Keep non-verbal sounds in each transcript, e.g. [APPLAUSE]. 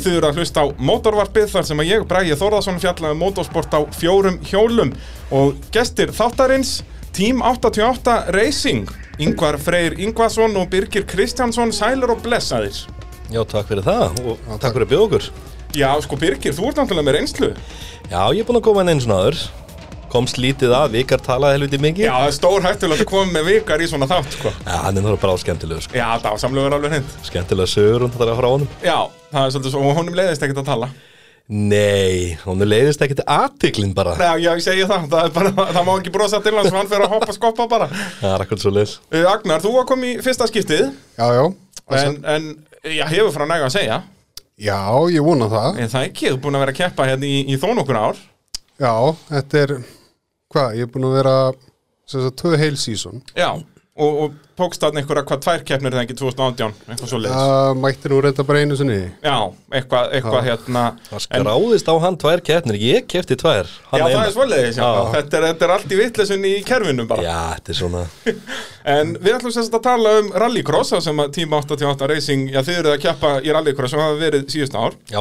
Þið eru að hlusta á mótorvarpið þar sem að ég, Bræði Þórðarsson, fjallaði um motorsport á fjórum hjólum og gestir þáttarins, Team 88 Racing, Yngvar Freyr Yngvason og Birgir Kristjánsson, sælir og blessaðir. Já, takk fyrir það og takk fyrir að bjóða okkur. Já, sko Birgir, þú ert náttúrulega með reynslu. Já, ég er búinn að koma inn einu svona aður. Komst lítið að, vikar talaði helviti mikið. Já, það er stór hættulegt að koma með vikar í svona þátt, sko. Já, hann er náttúrulega bara skemmtilegur, sko. Já, það var samlugur alveg hreint. Skemmtilega sögur hún þetta frá honum. Já, það er svolítið svo, og honum leiðist ekkert að tala. Nei, hún leiðist til aðtiklinn bara. Já, já, ég segi það, það, er bara, það má ekki brosa til hans hann fer að hoppa skoppa bara. [LAUGHS] Það er akkur svo leið. Uh, Agnar, þú var komið í fyrsta skiptið, Já, já, en, en já, hefur frá næga að segja. já, ég vona það. En það ekki, þú er búin að vera að keppa hérna í, í þó nokkur ár. Já, þetta er, hvað, ég er búin að vera, sem sagt, tvö heil sísón. Já, og, og tókst þarna einhverja hvað tvær keppnir þegar ekki 2018, eitthvað svo leiðis. Það mætti nú reynda bara einu sinni. Já, eitthvað, eitthvað hérna. Það skráðist á hann tvær keppnir, ég kefti tvær. Já, það er svoleiðis, já. Já. Þetta, er, þetta er allt í vittlesun í kerfinu bara. Já, þetta er svona, [LAUGHS] En við ætlum sérst að tala um rallycross, það sem að Team 88 Racing, já þið eruð að keppa í rallycross sem hafa verið síðust ár. já,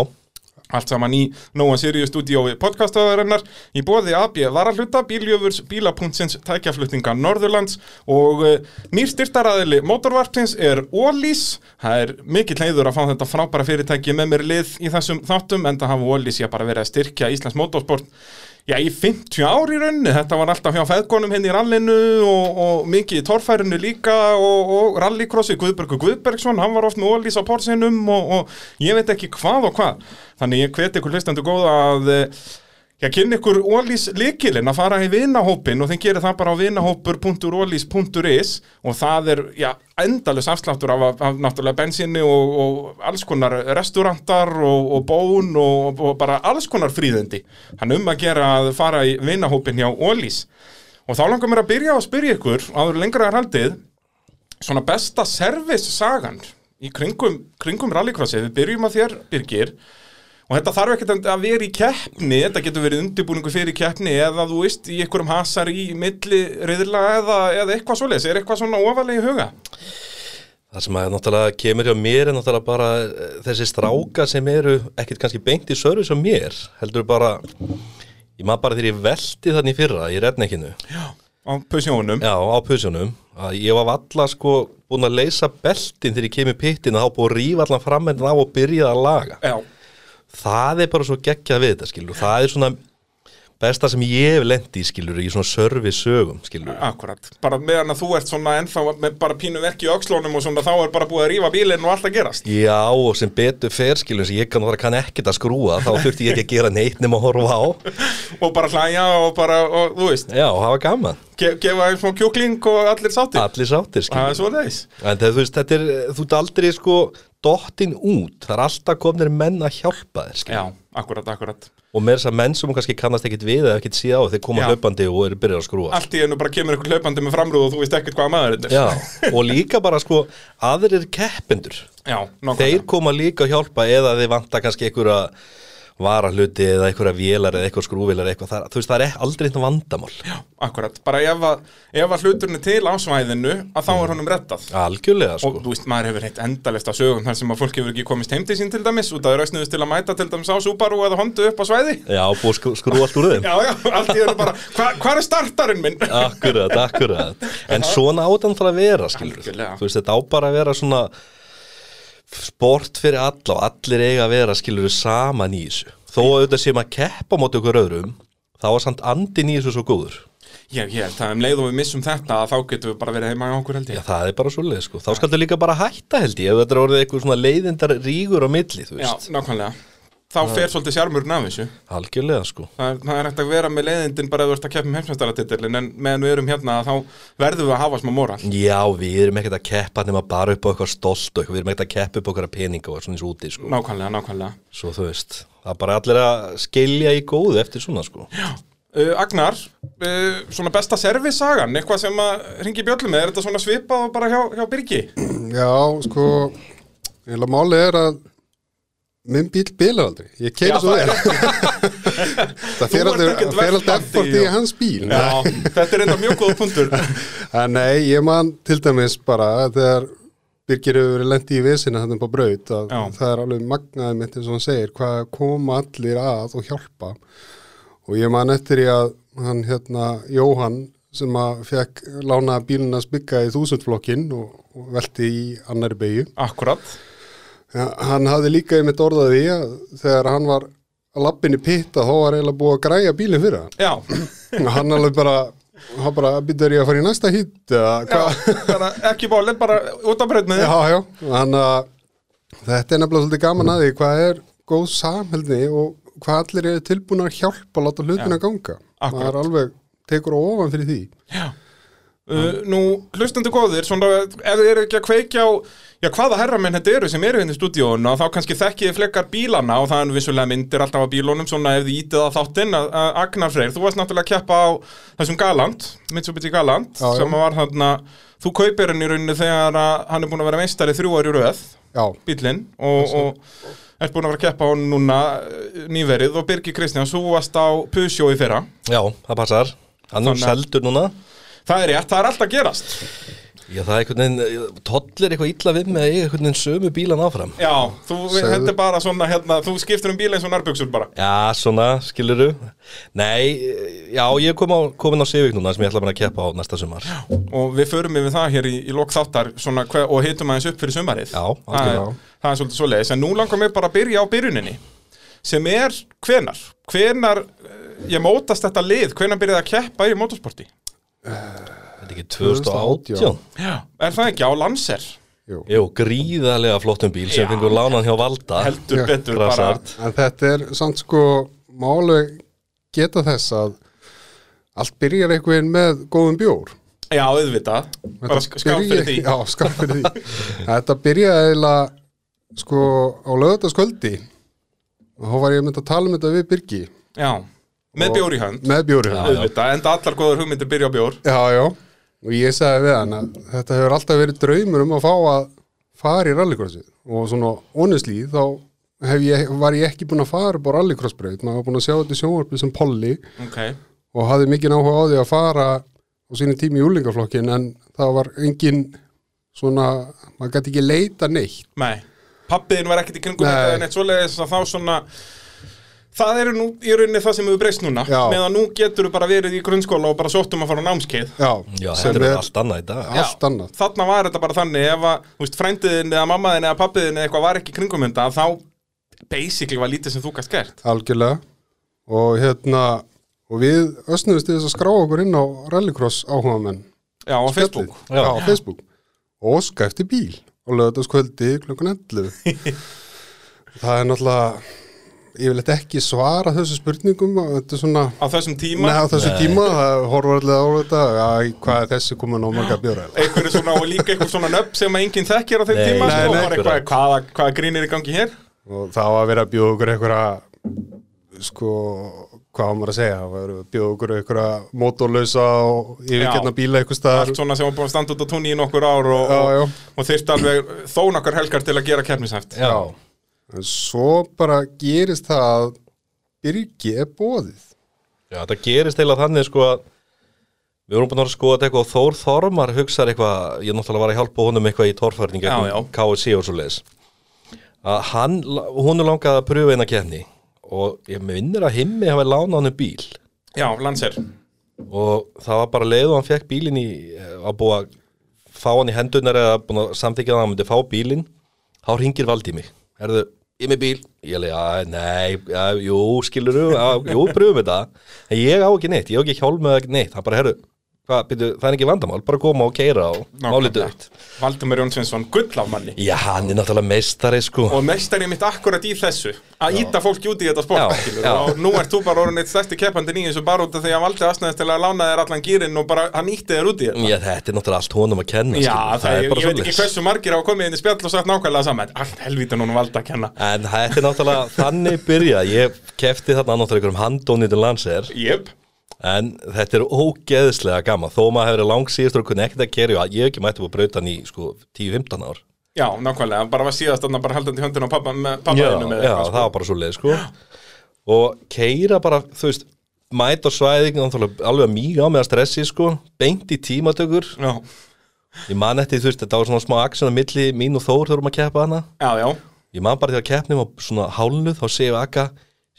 Allt saman í Nóa Sirius stúdíói podcastaðarinnar í bóði AB Varahluta, Bíljöfurs, Bílapunktsins, Tækjaflutninga Norðurlands og uh, nýr styrtaraðili motorvarpsins er Ólís. Það er mikill heiður að fá þetta frábæra fyrirtæki með mér lið í þessum þáttum en það hafa Ólís ég bara verið að styrkja Íslands motorsport Já, í 50 ár í rauninni, þetta var alltaf hjá feðgonum henni í rallinu og, og mikið í torfærinu líka og, og rallycrossi Guðbergur Guðbergsson, hann var oft með ólís á porsinum og, og ég veit ekki hvað og hvað. Þannig ég hveti ykkur hlustandu góða að eh, Já, kynni ykkur ólís líkilinn að fara í vinahópin og þeim gerir það bara á vinahópur.ólís.is og það er, já, endalus afsláttur af, af, af náttúrulega bensinni og, og alls konar restaurantar og, og bón og, og bara alls konar fríðindi. Þannig um að gera að fara í vinahópin hjá ólís. Og þá langar mér að byrja að spyrja ykkur, áður lengra er haldið, svona besta service-sagan í kringum, kringum rallycrossi. Við byrjum að þér, Birgir, Og þetta þarf ekkert að vera í keppni, þetta getur verið undirbúningu fyrir keppni eða þú veist í einhverjum hasar í milli reyðla eða, eða eitthvað svoleiðis, er eitthvað svona ofalega í huga? það sem að náttúrulega kemur hjá mér er náttúrulega bara eh, þessi stráka sem eru ekkert kannski beint í service á mér, heldur bara, ég maður bara þegar ég velti þannig fyrra, í rednekkinu. Á pusjónum? Já, á pusjónum að ég var valla sko búin að leysa beltin þegar ég kemur pittin og þá búin að rífa allan fram en þá og byrja að laga Já, það er bara svo geggjað við þetta skilur það er svona besta sem ég hef lendi í skilur í svona service sögum skilur akkurat. Bara meðan að þú ert svona ennþá með bara pínu verk í öxlónum og svona þá er bara búið að rífa bílinn og allt að gerast. Já, og sem betur fer skilur sem ég kann, kann ekkert að skrúa þá þurfti ég ekki að gera neitt nema að horfa á [LAUGHS] Og bara hlæja og bara, og, þú veist, Já, og hafa gaman, ge gefa einn smá kjúkling og allir sáttir. allir sáttir Það er skilur svo leiðis. En þegar þú veist, þetta er, þú aldrei sko dottin út, það er alltaf komnir menn að hjálpa þér skilur Já, akkurat, akkurat. og með þess að menn sem kannski kannast ekkit við eða ekkit síða á þeir koma hlaupandi og eru byrjað að skrúa Allt í einu bara kemur ykkur hlaupandi með framrúð og þú veist ekkert hvaða maður þetta er. Já, og líka bara sko aðrir keppendur Já, nákvæmlega. þeir koma líka að hjálpa eða þeir vanta kannski einhverja varahluti eða einhverja vélar eða eitthvað skrúvélar eða eitthvað, það, þú veist það er aldrei eitthvað vandamál Já, akkurat. Bara ef að, ef að hluturinn er til á svæðinu, að þá er honum rettað. algjörlega Og sko þú veist, maður hefur heitt endalist á sögum þar sem að fólk hefur ekki komist heim til sín til dæmis að það rausniðist til að mæta til dæmis á Subaru eða Honda upp á svæði. Já, búið að skrú, skrúa allt úr þeim [LAUGHS] Já, já, allt í hennu bara, hva, hvað er startarinn minn? [LAUGHS] Akkurat, akkurat En svona átan þarf að vera, skilur Algjörlega. Þú veist, þetta á bara að vera svona sport fyrir alla og allir eiga að vera, skilur saman í þessu. Þó að auðvitað séum að keppa móti okkur öðrum þá er samt andin í þessu svo góður. Já, ég held að um leið og við missum þetta þá getum við bara verið heima á okkur held Já, ég. það er bara svo leið, sko. Þá skaldu líka bara hætta, held ég Ef þetta er orðið eitthvað svona leiðindar rígur á milli, þú Já, veist. nákvæmlega. Þá fer svolítið sjármurinn af þessu. Algjörlega, sko Það er, það er hægt að vera með leiðindin bara ef þú ert að keppa um heimsmeistaratitilin en meðan við erum hérna þá verðum við að hafa smá moral. Já, við erum ekkert að keppa nema bara upp á eitthvað stolt við erum ekkert að keppa upp á eitthvað peninga og svona eins úti, sko Nákvæmlega, nákvæmlega. Svo þú veist, það er bara allir að skilja í góðu eftir svona sko Uh, Agnar, uh, svona besta service-sagan, eitthvað sem að ringi bjöllum er þetta svona svipað og bara hjá, hjá Birgi? Já, sko, eiginlega málið er að minn bíl bilar aldrei. Ég keira svo vel. [LAUGHS] það fer aldrei, effort í- hans bíl. Já, þetta er enda mjög góð punktur. [LAUGHS] Nei, ég man til dæmis bara þegar Birgir hefur verið lendi í vesina þannig på braut að Já. það er alveg magnaði mitt eins og hann segir hvað koma allir að og hjálpa og ég man eftir í að hann hérna Jóhann sem að fekk lána bílinn að spikka í þúsundflokkin og, og velti í annari beigju Akkurat hann hafði líka einmitt orðað því að þegar hann var að lappin í pitta þá var eiginlega búið að græja bílinn fyrir hann. Já, [LAUGHS] hann alveg bara hann bara býtur ég að fara í næsta hitt já ekki bólinn, bara út af brautniði Já, já, þannig að þetta er nefnilega svolítið gaman að því hvað er góð samhælni og hvað allir eru tilbúin að hjálpa að láta hlutina ganga. Akkurat. Það er alveg tekur ofan fyrir því. Uh, Nú, hlustundu góðir, svona ef þið eru ekki að kveikja á Já, hvaða herramenn þetta eru sem eru hérna í stúdíónu og þá kannski þekkið flekkar bílana og það er vissulega myndir alltaf á bílunum svona ef þið ítið á þáttinn að að Agnar Freyr, þú varst náttúrulega að keppa á þessum Galant, Mitsubishi Galant Já, sem var þarna, þú kaupir hann í rauninni þegar að hann er búin að vera meistari þrjú ári Já, bílinn og, og ert búin að vera að keppa á hann núna eh, nýverið og Birgir Kristján, þú varst á Pusjó í fyrra. Já, það passar. Hann er að- seldur núna Það er rétt, það er alltaf gerast. Já, það er einhvern veginn, tollir eitthvað illa við með að eiga einhvern veginn sömu bílan áfram. Já, þú, þetta er bara svona hérna, þú skiptir um bíl eins og nærbuxur bara. Já, svona, skiluru Nei, já, ég kom á, komin á Civic núna sem ég ætla bara að keppa á næsta sumar. Já, og við förum yfir það hér í, í lok þáttar svona, hver, og hitum aðeins upp fyrir sumarið. Það, er, það er svolítið svoleiðis en nú langar mér bara að byrja á byrjuninni sem er hvenar hvenar, eh, ég mótast þetta lið hvenar byrjaði að keppa í motorsporti Þetta er ekki 2018 Já. er það ekki á Lancer? Jú. Jú, gríðarlega flottum bíl sem fengur lánan hjá Valda. Heldur betur bara. En þetta er samt sko málega geta þess að allt byrjar einhvern veginn með góðum bjór. já, auðvitað, bara Þetta sk- skál fyrir því. Já, skál fyrir því. [LAUGHS] þetta byrjaði eiginlega sko á lögataskvöldi og þá var ég mynd að tala um þetta við Birgi. Já, með bjór í hönd. með bjóri Já, auðvitað, enda allar góður hugmyndir byrja á bjór. Já, já, og ég sagði við hann að þetta hefur alltaf verið draumur um að fá að fara í rallycrossið. Og svona honestly þá hef ég, var ég ekki búinn að fara upp á rallycrossbraut, maður var búinn að sjá þetta í sjónvarpi sem Polly. Ok, og hafði mikið áhuga á því að fara á sínu tími í úlingaflokkin en það var engin svona, maður gæti ekki leita neitt. Nei. Pappiðin var ekkert í kringum Nei. þetta en eitt svoleiðis að þá svona það eru nú í rauninni það sem hefur breyst núna Já. meðan nú getur þú bara verið í grunnskóla og bara sóttum að fara á námskeið. Já, sem þetta er er allt annað í dag. Já. allt annað. Þarna var þetta bara þannig ef að, þú veist, frændiðin eða mammaðin eða pappiðin eða eitthvað var ekki í kringum þetta þá basically var lítið sem þú gæst gert. Algjörlega. Og hérna og við ösnuðist til þess að skrá okkur inn á rallycross áhuga menn já, á Facebook. Já, Já. á Facebook. Og óska eftir bíl og lögðaskvöldi klukkan 11 [LAUGHS] Það er náttúrulega ég vil ekki svara þessu spurningum og þetta er svona á þessum tíma? Nei, á þessu tíma, það horfur allir á þetta Æ, hvað er þessi komin á marga bjóra einhverju svona og líka einhver svona nöfn sem að enginn þekkir á þeim Nei, tíma nei, eitthvað, hvaða, hvaða grín er í gangi hér? Og það var að vera að bjóða okkur einhverja sko, hvað var maður að segja það var að bjóða okkur einhverja mótorlausa og yfirgerna bíla einhver staðar. Allt svona sem var búin að standa út á túnni í nokkur ár og, og, og þyrfti alveg þó nokkar helgar til að gera keppnishæft. Já, en svo bara gerist það að Birgi er bóðið Já, þetta gerist eiginlega þannig sko að við vorum búin að vera að skoða þetta eitthvað og Þór Þormar hugsar eitthvað, ég náttúrulega var að hjálpa honum eitthvað í já. KSC og svo leis að hann, hún er langað að pröfa eina kenni og ég minnir að himmi hafi lánað hann bíl. Já, Lancer. Og það var bara leið og hann fekk bílinn í að búa að fá hann í hendunar eða búin að samþykja að hann myndi fá bílinn. Þá ringir Valdi í mig Herðu, ég er með bíl. Ég alveg, já, nei, já, jú, skilur já, jú, pröfum þetta. En ég á ekki neitt, ég á ekki hjálm með neitt. Hann bara, herru, hvað, byrju, það er ekki vandamál bara koma og keira og málið dögt Valdimur Jónsvinsson, gull af manni. Já, hann er náttúrulega meistari, sko. Og meistari mitt akkurat í þessu að íta fólki út í þetta sport Já, skilur, já. og nú ert þú bara orðin eitt stærsti keppandinn í þessu bara út af því að valdi aðsnæðist til að lána þér allan gýrin og bara hann ítti þér út í þetta. Já, þetta er náttúrulega allt honum að kenna Já, skilurðu, það, ég, ég veit ekki hversu margir hafa komið inn í spjall og sagt nákvæmlega saman Allt að en þetta er ógeðslega gaman. Þó maður hefur verið langsýðistur og kunni ekkert að keri og ég hef ekki mætti búið að brauta hann í sko 10-15 ár. Já, nákvæmlega, bara var síðast þarna bara haldandi höndin á pappa, með Já, pappaðinu með já eitthvað, það var bara svo leið sko Og keira bara, þú veist Mæta á svæðing, alveg mýg á með að stressi sko. Beint í tímatökur. Já, Ég man eftir þú veist, þetta var svona smá aksjón á milli mín og Þór þurfum að keppa hana Já, já, Ég man bara þegar keppnum var svona hálnuð þá við Akka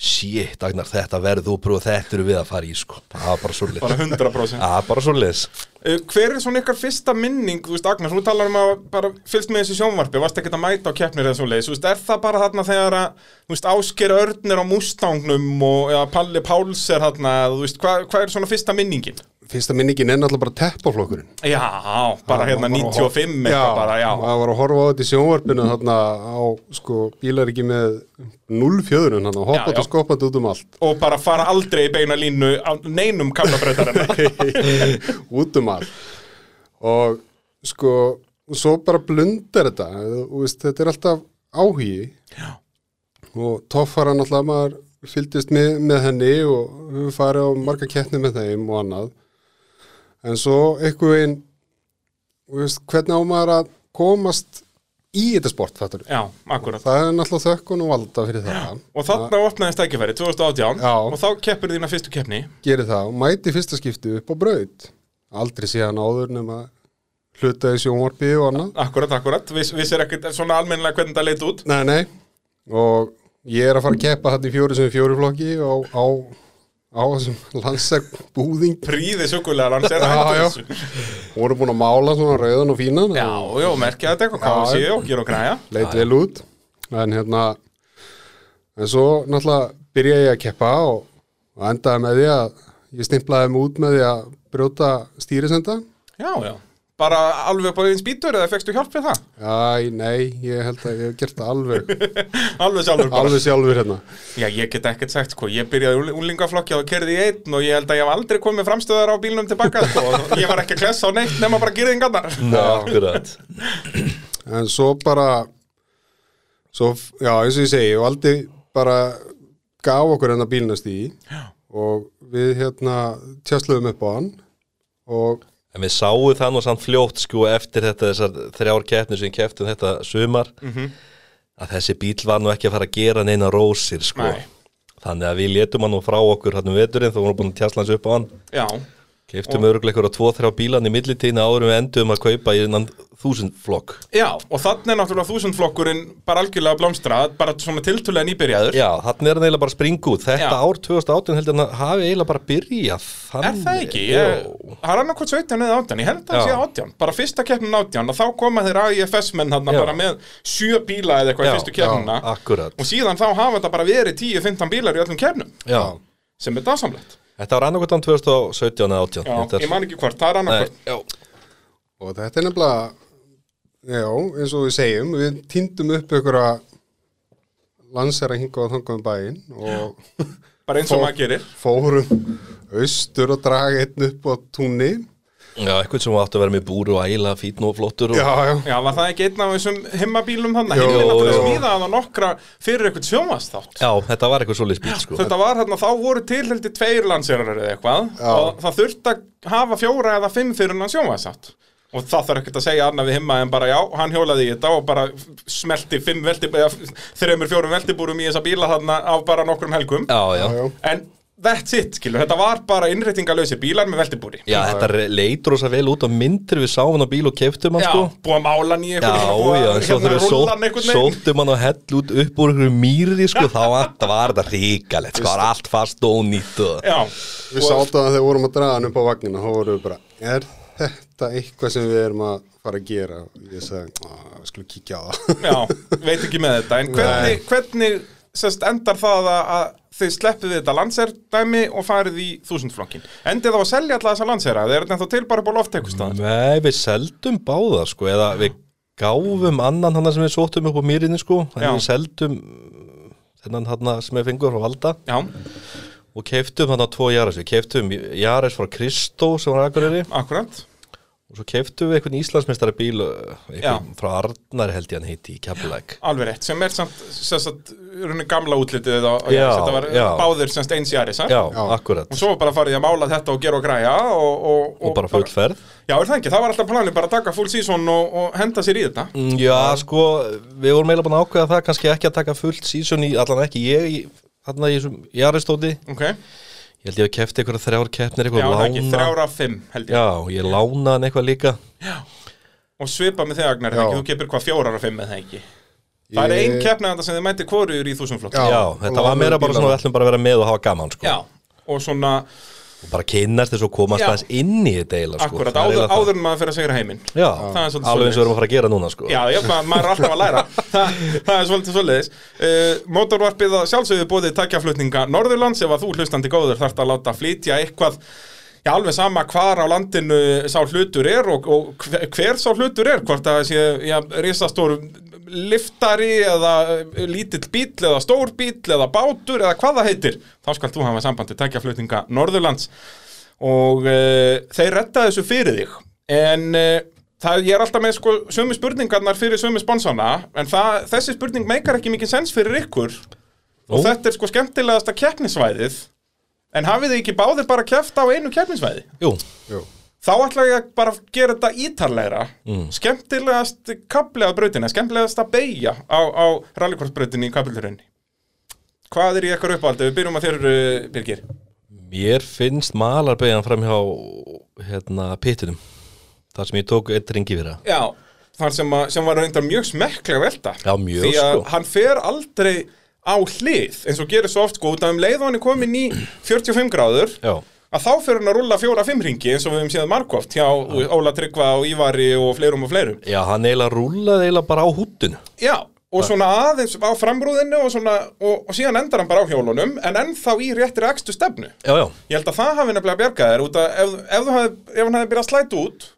Shit, Agnar, þetta verður þú pröfa þetta eru við að fara í sko. Það var bara svo bara 100% Það var bara svo leis Uh, Hver er svona ykkar fyrsta minning, þú veist Agnar, þú talar um að bara fylgst með þessi sjónvarpi, varst ekki að mæta á keppnir eða svo leiðis, þú veist, er það bara þarna þegar að, þú veist, Ásker Örn er á Mustangnum og ja, Palli Páls er þarna, þú veist, hvað hva er svona fyrsta minningin? Fyrsta minningin er náttúrulega bara teppaflokkurinn Já, bara hérna var að 95 Já, eitthvað bara, já. það var að horfa á þetta í sjónvarpinu þarna á, sko, bílar ekki með 0-4, hann Já, hoppað og skoppað út um allt Og bara fara aldrei í beina línu á neinum kamlabreytarinn. [LAUGHS] út um allt og sko svo bara blundar þetta veist, þetta er alltaf áhugi Já. og toffara náttúrulega maður fylgdist með, með henni og við farið á marga keppni með þeim og annað en svo einhver veginn veist, hvernig á maður að komast í þetta sport fattur já, akkurat. það er náttúrulega þökkun og valda fyrir það Og þarna opnaðist tækifæri, 2018, Já. og þá keppur þína fyrstu keppni. gerir það og mæti fyrsta skipti upp á braut aldrei síðan áður nema hluta í sjónvarpi og annað Akkurat, akkurat, Viss, vissir ekkert svona almennilega hvernig það leit út. Nei, nei og ég er að fara að keppa hann í fjóri sem fjóri flokki og á, á þessum landsegbúðing Príði já. þessu. voru búin að mála svona rauðan og fínan Já, já, merkja þetta eitthvað, hvað Já, sé og gera og græja. leit vel út en hérna en svo náttúrulega byrja ég að keppa og, og endaði með því að ég stimplaði mig út með því að brjóta stýrisenda Já, já. Bara alveg upp á einn spýtur eða fegstu hjálp við það? Æ, nei, ég held að ég hef gert það alveg [LAUGHS] Alveg sjálfur bara. alveg sjálfur hérna Já, ég get ekkert sagt, sko, ég byrjaði úlingaflokki og kerði í einn og ég held að ég hef aldrei komið framstöðar á bílnum tilbaka, sko, og ég var ekki að klessa á neitt nema bara girðingarnar. Ná, akkurat [CLEARS THROAT] en svo bara svo, já, eins og ég segi og aldrei bara gaf okkur hennar bílnast í og við hérna tjastluðum upp á hann og En við sáum það nú samt fljótt sko eftir þetta þessar þrjár keppnir sem kepptum þetta sumar að þessi bíl var nú ekki að fara að gera neina rósir sko. Nei. þannig að við létum hann nú frá okkur hann um veturinn þá vorum við búin að tjastla hans upp á hann. Já, keiptum öruglega ykkur á tvo, þrjá bílan í millitíðina áður en við endum að kaupa í innan þúsund flokk já, og þannig er náttúrulega þúsundflokkurinn bara algjörlega blómstrað, bara svona tiltulega nýbyrjaður. Já, þannig er hann eiginlega bara út þetta Já. ár 2018 heldur hann að hafi eiginlega bara byrjað Er þannig, það ekki? Ég, það er annarkvæmt 17 eða 18, ég held að það Já. sé 18 bara fyrsta keppnin 18 og þá koma þeir AIFS menn hann Já. bara með sjö bíla eða eitthvað í Já, fyrstu keppnina akkurat. og síðan þá hafa þetta bara verið 10-15 bílar í öllum keppnum Já, sem er dásamlegt þetta var annarkvæmt 2017 eða 18 Já, ég man ekki hvort, það er já, og þetta er nefnilega já, eins og við segjum við týndum upp einhverja landsera hinga og þangað um bæinn og bara eins og maður gerir. fórum austur og draga einn upp á túnni já, eitthvað sem átti að vera með búru og æla, fítn og flottur og... já, já, Já, var það ekki einn af þessum himmabílum þannig? Jú, Himmin náttúrulega jú. smíðaði það nokkra fyrir eitthvað sjómasþátt Já, þetta var eitthvað svolítið bíl sko Þetta var hérna, þá voru til heldur tveir landsérar eða eitthvað Já. og það þurfti að hafa fjóra eða fimm fyrir hann sjómasþátt og það þarf ekkert að segja annað við himma en bara já, hann hjólaði í þetta og bara smelti þreymur fjórum veltibúrum í þessa bíla þarna á bara nokkrum helgum já, já. en that's it, skilur, þetta var bara innréttingalösi bílar með veltibúri. Já, þetta leitur rosa vel út á myndir við sáum hann á bíl og keftum hann Já, sko. búið að mála hann í Já, eitthvað já, en svo þegar við sóttum hann og hell út upp úr einhverju mýri sko, þá var þetta ríkalegt sko, allt fast og ónýtt og... Já, við sátum að þegar vorum að draga hann upp á vagnina þá vorum við bara, er þetta eitthvað sem við erum að fara að gera? Ég sagði, að við skulum kíkja á það. Já, veit ekki með þetta. En [LAUGHS] hvernig, hvernig sest, endar það að, að þið sleppið þetta landserdæmi og farið í þúsundflokkin Endið þá að selja alla þessa landsera? Það er þetta til bara upp á loft eitthvað stað Nei, við seldum báða sko, eða við gáfum annan hann sem við sóttum upp á mýrinni sko, Já. en við seldum þennan hann sem við fengum frá Valda. Já, og keftum hann á tvo Jares, við keftum Jares frá Kristó sem var aðguriri akkurat og svo keftum við einhvern Íslandsmeistari bíl uh, frá Arnar held ég hann heiti í Keflæk Alveg rétt, sem er samt, sem sagt, runni gamla útlitið á, Já, þetta var já. báðir semst eins Já. akkurat. Og svo bara farið að mála þetta og gera og græja og, og, og bara full ferð. Já, er það ekki, það var alltaf planið bara að taka full season og, og henda sér í þetta. Mm, Já, sko, við vorum eiginlega búin að ákveða það kannski ekki að taka fullt sísón í, allan ekki ég í, þarna í þessum Jaristóti Ok, ég held ég að kefti eitthvað þrjár keppnir já, eitthvað það ekki, lána þrjára fimm held ég Já, ég lána hann eitthvað líka og svipa með þig Agnar, Já. ekki, þú kepir hvað fjórar og fimm með það ekki Það er Ég- ein keppnæðanda sem þið mæti hvorur í þúsundflokk Já. Já, þetta var meira bara svona við ætlum bara að vera með og hafa gaman sko. Já, og svona og bara kynnast þess og komast aðeins inn í þetta eiginlega sko. akkurat, áður, áður maður fyrir að segra heiminn. Já, svolítið alveg eins og við erum að fara að gera núna sko. Já, já, ma maður er alltaf að læra. [LAUGHS] Þa, Það er svolítið svoleiðis. Uh, Mótorvarpið að sjálfsögðu bóðið tækjaflutninga Norðurlands ef að þú hlustandi góður þarft að láta flytja eitthvað Já, alveg sama hvar á landinu sá hlutur er og, og hver, hver sá hlutur er, hvort að það sé já, risastór liftari eða eh, lítill bíl eða stór bíl eða bátur eða hvað það heitir þá skal þú hafa samband við tækjaflutninga Norðurlands. Og uh, þeir retta þessu fyrir þig. En uh, það, ég er alltaf með sko sömu spurningarnar fyrir sömu sponsana en það, þessi spurning meikar ekki mikið sens fyrir ykkur. Og Nú? þetta er sko skemmtilegasta keppnisvæðið. En hafið þið ekki báðir bara keppt á einu keppnisvæði? Jú, Jú. Þá ætla ég að bara gera þetta ítarlegra. Mm. skemmtilegast kapli á brautinni, skemmtilegast að beigja á, á rallycrossbrautinni í kapilurinn hvað er í eitthvað uppáldi, við byrjum að þér uh, Birgir. Mér finnst malarbeigjan fram hjá hérna, pittinum. Þar sem ég tók eitt ringi fyrir það. Já, þar sem, að, sem var reyndar mjög smekklega velta. Já, mjög, Því að sko. hann fer aldrei á hlið eins og gerir svo oft sko. Út af um leið og hann er komin í [CLEARS THROAT] 45 gráður Já, að þá fer hann að rulla fjóra-fimm ringi eins og við hefum séð margóft hjá Óla Tryggva og Ívari og fleirum og fleirum. Já hann eiginlega rúlaði eiginlega bara á húttinu Já, og svona aðeins á framrúðinu og, svona, og, og síðan endar hann bara á hjólunum en ennþá í réttri ekstu stefnu. Já, já, Ég held að það hafi nefnilega bjargað þér út að ef, ef, hafði, ef hann hefði byrjað að slæta út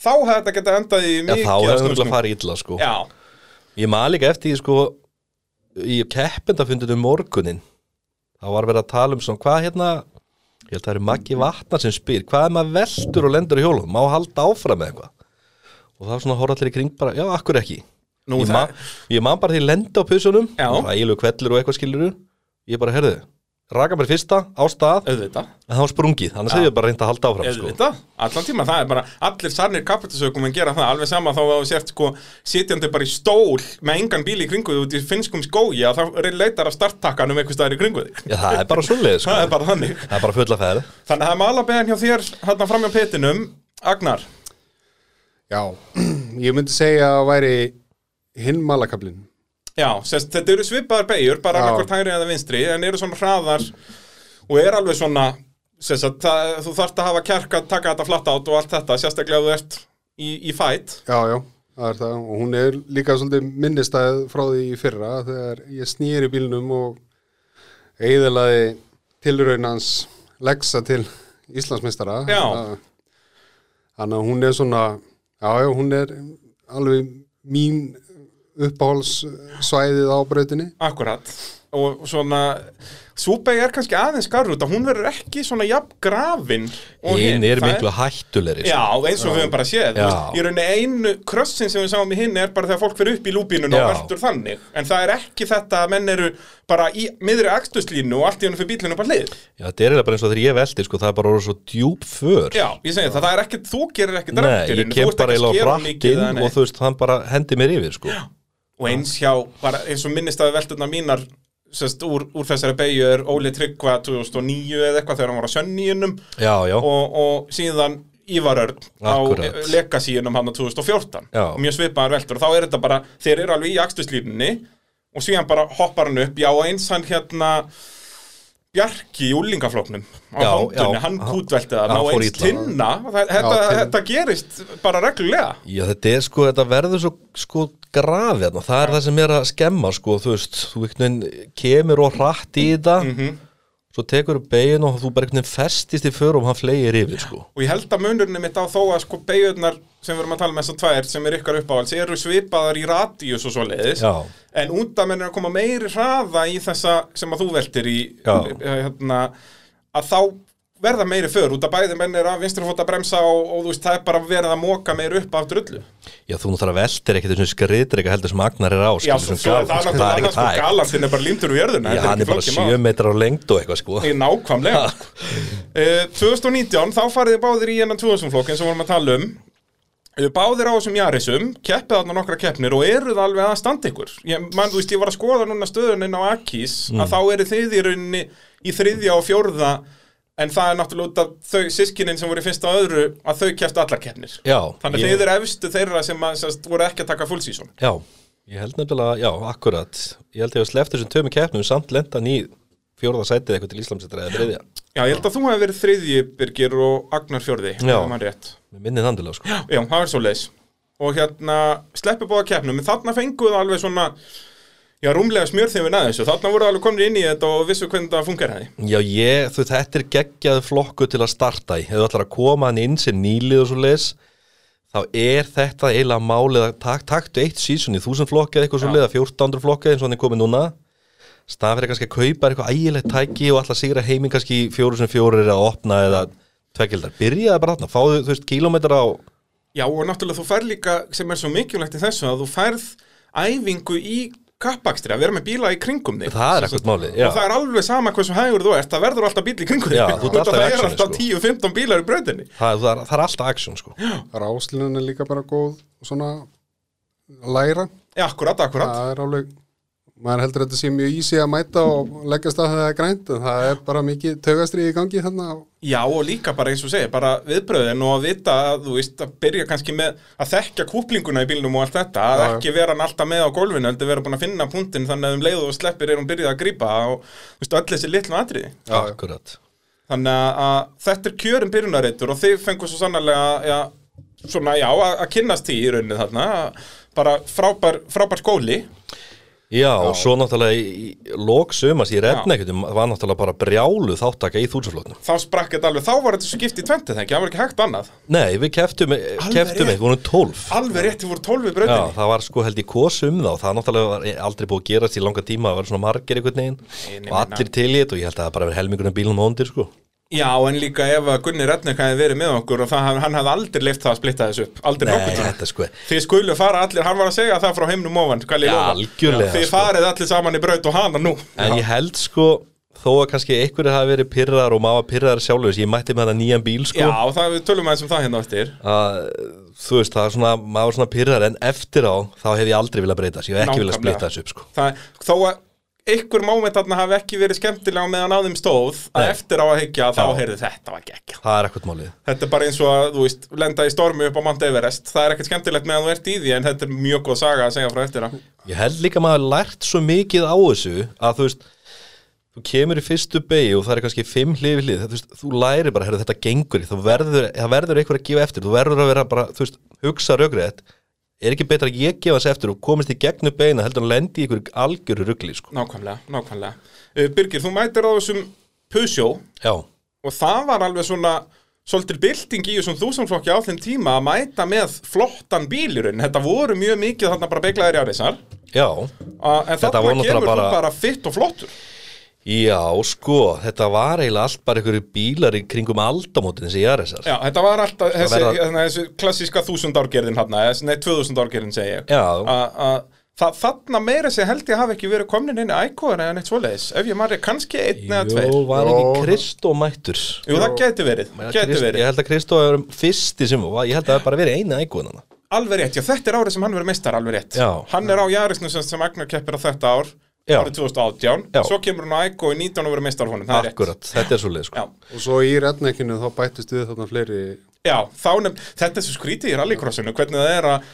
þá hefði þetta getað endað í já mikið þá af hefði það farið illa sko. Já, Ég maður líka eftir sko í keppendafundinu morgunin þá var verið að tala um svona hvað hérna ég held að það eru Maggi Vatnar sem spyr hvað er maður veldur og lendur í hjólum má halda áfram með eitthvað? Og það var svona horfa allir í kring bara, já, akkur ekki? Nú, ég, man, ég man bara því lenda á pusunum Já. rægilu kvellur og eitthvað skiluru ég bara, herðu, raka mér fyrsta á stað, auðvitað. En það var sprungið þannig að ég bara reynda að halda áfram sko. Auðvitað, allan tíma, það er bara allir sannir kapitasökum en gera það, alveg sama þá að þú sért sko sitjandi bara í stól með engan bíl í kringu þig út í finnskum skógi að þá leitar að starttakkanum eitthvað staðar í kringu þig. Já, það er bara svoleið [LAUGHS] sko. það er bara þannig. Það er bara fulla ferð. Þannig að það er malabeðan hjá þér hérna fram hjá petinum. Agnar, Já, [CLEARS THROAT] ég myndi segja að væri hinn malakablin já, sest, þetta eru svipaðar beigur bara Já. annarkvort hægri eða vinstri en eru svona hraðar og er alveg svona sest, að, það, þú þarft að hafa kjark að taka þetta flatt át og allt þetta, sérstaklega þú ert í, í fætt Já, já, það er það og hún er líka svolítið minnistæð frá því í fyrra þegar ég snýri bílnum og eiðalaði tilraunans leggsa til Íslandsmeistara Já. Þannig að hún er svona já, já, hún er alveg mín uppáhalssvæðið á brautinni. Akkurat og svona Súbeg er kannski aðeins skarur út að hún verður ekki svona jafn grafin hinn er miklu hættulegri sko. Já, eins og við höfum bara séð Já. veist, Í rauninni einu krossin sem við sáum í hinn er bara þegar fólk fyrir upp í lúpínun og Já. veldur þannig En það er ekki þetta að menn eru bara í miðri akstuslínu og allt í hennu fyrir bílinu bara hlið Já, þetta er eiginlega bara eins og þegar ég veldi, sko, það er bara orðið svo djúp för. Já, ég segi það, það er ekkit, þú gerir ekkit Nei, rökkurinn, ég kem bara ekki eiginlega á eða og þú veist, sko. og eins hjá, bara eins og minnist að velturna mínar sest, úr, úr þessari beigju er Óli Tryggva 2009 eða eitthvað þegar hann var á sönníunum Já, já, og, og síðan Ívar Örn á Akkurat. legacyunum hann á 2014 Já. og mjög svipaðar veltur. Og þá er þetta bara, þeir eru alveg í akstuslínunni og síðan bara hoppar hann upp. Já eins hann hérna Bjarki í úlingafloknum á Já, hóndunni, já, hann kútvelti það fór eins tinna. Þetta, tinna. þetta gerist bara reglulega. Já, þetta er sko, þetta verður svo, sko, grafið, það er það sem er að skemma, sko, þú veist, þú kemur og hratt í þetta, Mhm. Svo tekur begin og þú bara einhvern veginn festist í för og hann flegir yfir, sko. og ég held að munurinn mitt á þó að sko beigurnar sem við erum að tala með þessar tvær sem er ykkar uppáhalds eru svipaðar í radíus og svoleiðis Já. en úndamenn er að koma meiri hraða í þessa sem að þú veltir í hérna, að þá verða meiri för út að bæði menn er að vinstri fóta bremsa og, og þú veist það er bara verið að móka meiri upp af drullu Já, þú náttúrulega veltir ekkert þessum skriðdreika heldur sem Agnar er á, Já, svo, svo er það galan, sko, náttúrulega annars sko hægt. galantinn er bara límtur úr jörðuna Já, hann er bara flókið mál. 7 metrar á lengd og eitthvað, sko. Í nákvæmlega [LAUGHS] uh, 2019 þá farið þið báðir í enn 2000 flokkin sem vorum að tala um Uh, Báðir á þessum jarisum, keppið þarna nokkra keppnir og eruð alveg að standa ykkur ég, man, þú veist, ég var að skoða núna stöðun inn á Akis Mm. að þá eru þið í rauninni í þriðja og fjórða en það er náttúrulega út af þau sískinin sem voru í fyrsta og öðru að þau keftu allar keppnir. Já, þannig ég- þið eru efstu þeirra sem að, sérst, voru ekki að taka full season. Já, ég held nefnilega, já, akkurat. Ég held ég að slefta þessum tömi keppnum samt lendan í fjórða sætið eitthvað til Íslamsættra eða þriðja. Já, ég held að þú hefði verið þriðji Birgir og Agnar fjórði Já. minnið handilega, sko. Já, það er svo leis og hérna sleppi bóða keppnum en þarna fenguðu alveg svona já, rúmlega smjör þegar við næðum þessu. Þarna voru alveg komin inn í þetta og vissu hvernig það funkar henni Já, ég, þú veit, þetta er geggjað flokku til að starta í. Ef þú ætlar að koma hann inn sem nýlið og svo leis þá er þetta eiginlega málið að tak, taktu eitt sísun í þúsund flokki eða eitthvað svo Já. leið 1400 flokki eins og hann er komið núna. Stað fyrir kannski að kaupa eitthvað ægilegt tæki og alltaf sigra heiminn kannski fjóru sem fjóru er að opna eða tveggjaldar byrjaði bara þarna, fáðu þú veist kílómetra á Já, og náttúrulega þú færð líka sem er svo mikilvægt í þessu að þú færð æfingu í kappakstri að vera með bíla í kringum þig. Það er ekkert málið, já. og það er alveg sama hversu hægur þú ert það verður alltaf bíl í kringum þig. alltaf það er actioni, alltaf sko. 10-15 bílar í brautinni. Það, það, er, það er alltaf action sko. Ráslinn er líka bara góð svona læra. Já, akkurat, akkurat. Það er alveg maður heldur að þetta sé mjög ísi að mæta og leggast að það er grænt en það er bara mikið tögastri í gangi þannig að Já, og líka bara eins og segja, bara viðbröðin og að vita að, þú veist, að byrja kannski með að þekkja kúplinguna í bílnum og allt þetta að Já, ekki vera hann alltaf með á gólfinu heldur vera búin að finna punktin þannig að um leið og sleppir er hún byrjuð að grípa og, þú veist, öll þessi litlu atriði. Akkurat. Þannig að, þetta er kjörin byrjunarreitur og þið fengur svo sannarlega, já, svona, já, að, að í Já, og svo náttúrulega í, í lók sömast í rednekjutum var náttúrulega bara brjálu þáttaka í þúsuflotnum þá sprakk þetta alveg, þá var þetta skipt í tventi það ekki, það var ekki hægt annað. Nei, við keftum, keftum við vorum tólf. Alveg rétt, þið voru tólfi Já, brautinni. Það var sko held í kosum þá það náttúrulega var aldrei búið að gerast í langa tíma það var svona margir einhvern veginn og allir til í þetta og ég held að það bara verið helmingurinn bílum á undir sko Já, en líka ef að Gunni Redneck hefði verið með okkur og það, hann hefði aldrei leift það að splitta þessu upp aldrei þetta sko Þið skulu fara allir, hann var að segja það frá heimnum ofan skal ég Já, lofa. Þið sko. farið allir saman í braut og hana nú En ég held sko þó að kannski einhverju hafi verið pyrrar og maður pyrrar sjálfur ég mætti með þetta nýjan bíl sko Já, það við tölum aðeins um það hérna eftir að þú veist, það er svona, maður er svona pyrrar en eftir á, þá hef ég aldrei viljað breyta ég hef ekki Nákvæmlega. splitta þessu upp sko það, Þó að einhver móment þarna hafi ekki verið skemmtilega á meðan á þeim stóð að Nei. eftir á að hyggja þá Já. heyrði þetta var geggja Það er ekkert málið. Þetta er bara eins og að, þú veist, lenda í stormi upp á Mount Everest. Það er ekkert skemmtilegt meðan þú ert í því en þetta er mjög góð saga að segja frá eftir að Ég held líka að maður lært svo mikið á þessu að þú veist þú kemur í fyrstu beigi og það er kannski fimm hlið hlið, þú, veist, þú læri bara, herru, þetta gengur þú verður, það verður að að er ekki betra að ég gefa þess eftir og komist í gegnum beina heldur en lendi í ykkur algjöru ruggli, sko. Nákvæmlega, nákvæmlega. Uh, Birgir, þú mætir á þessum Pusjó og það var alveg svona svolítil bylting í þessum þúsundflokki á þeim tíma að mæta með flottan bílurinn þetta voru mjög mikið þarna bara beiglaðir í áreisar já, en Þetta var náttúrulega bara- bara fitt og flottur já, sko, þetta var eiginlega allt bara ykkur bílar í kringum aldamótin þessi jarðisar. Já, þetta var alltaf þessi, verða- verða... þessi klassíska þúsund árgerðin hann, nei, tvöðusund árgerðin segi ég Já. A- a- það, Þarna meira sér held ég hafi ekki verið komnin inn í ækóðan eða neitt svoleiðis ef ég marri kannski einn eða tveir Jú, var Jó. ekki Kristó mættur? Jú, það geti verið, geti verið Ég held að Kristó er fyrsti sem var, ég held að það bara verið eina ægúðan Alveg rétt, já þetta er árið sem hann verið meistar alveg rétt Já. Hann er á Jarisnu sem, sem Agnar keppir á þetta ár. Árið 2018 Já. Svo kemur hann á Æko í 19 og verið meistar honum. Það er rétt. Akkurat, þetta er svo leið sko. Já, og svo í redneckinu þá bættist við þarna fleiri já þá nefn, þetta er svo skrítið í rallycrossinu hvernig það er að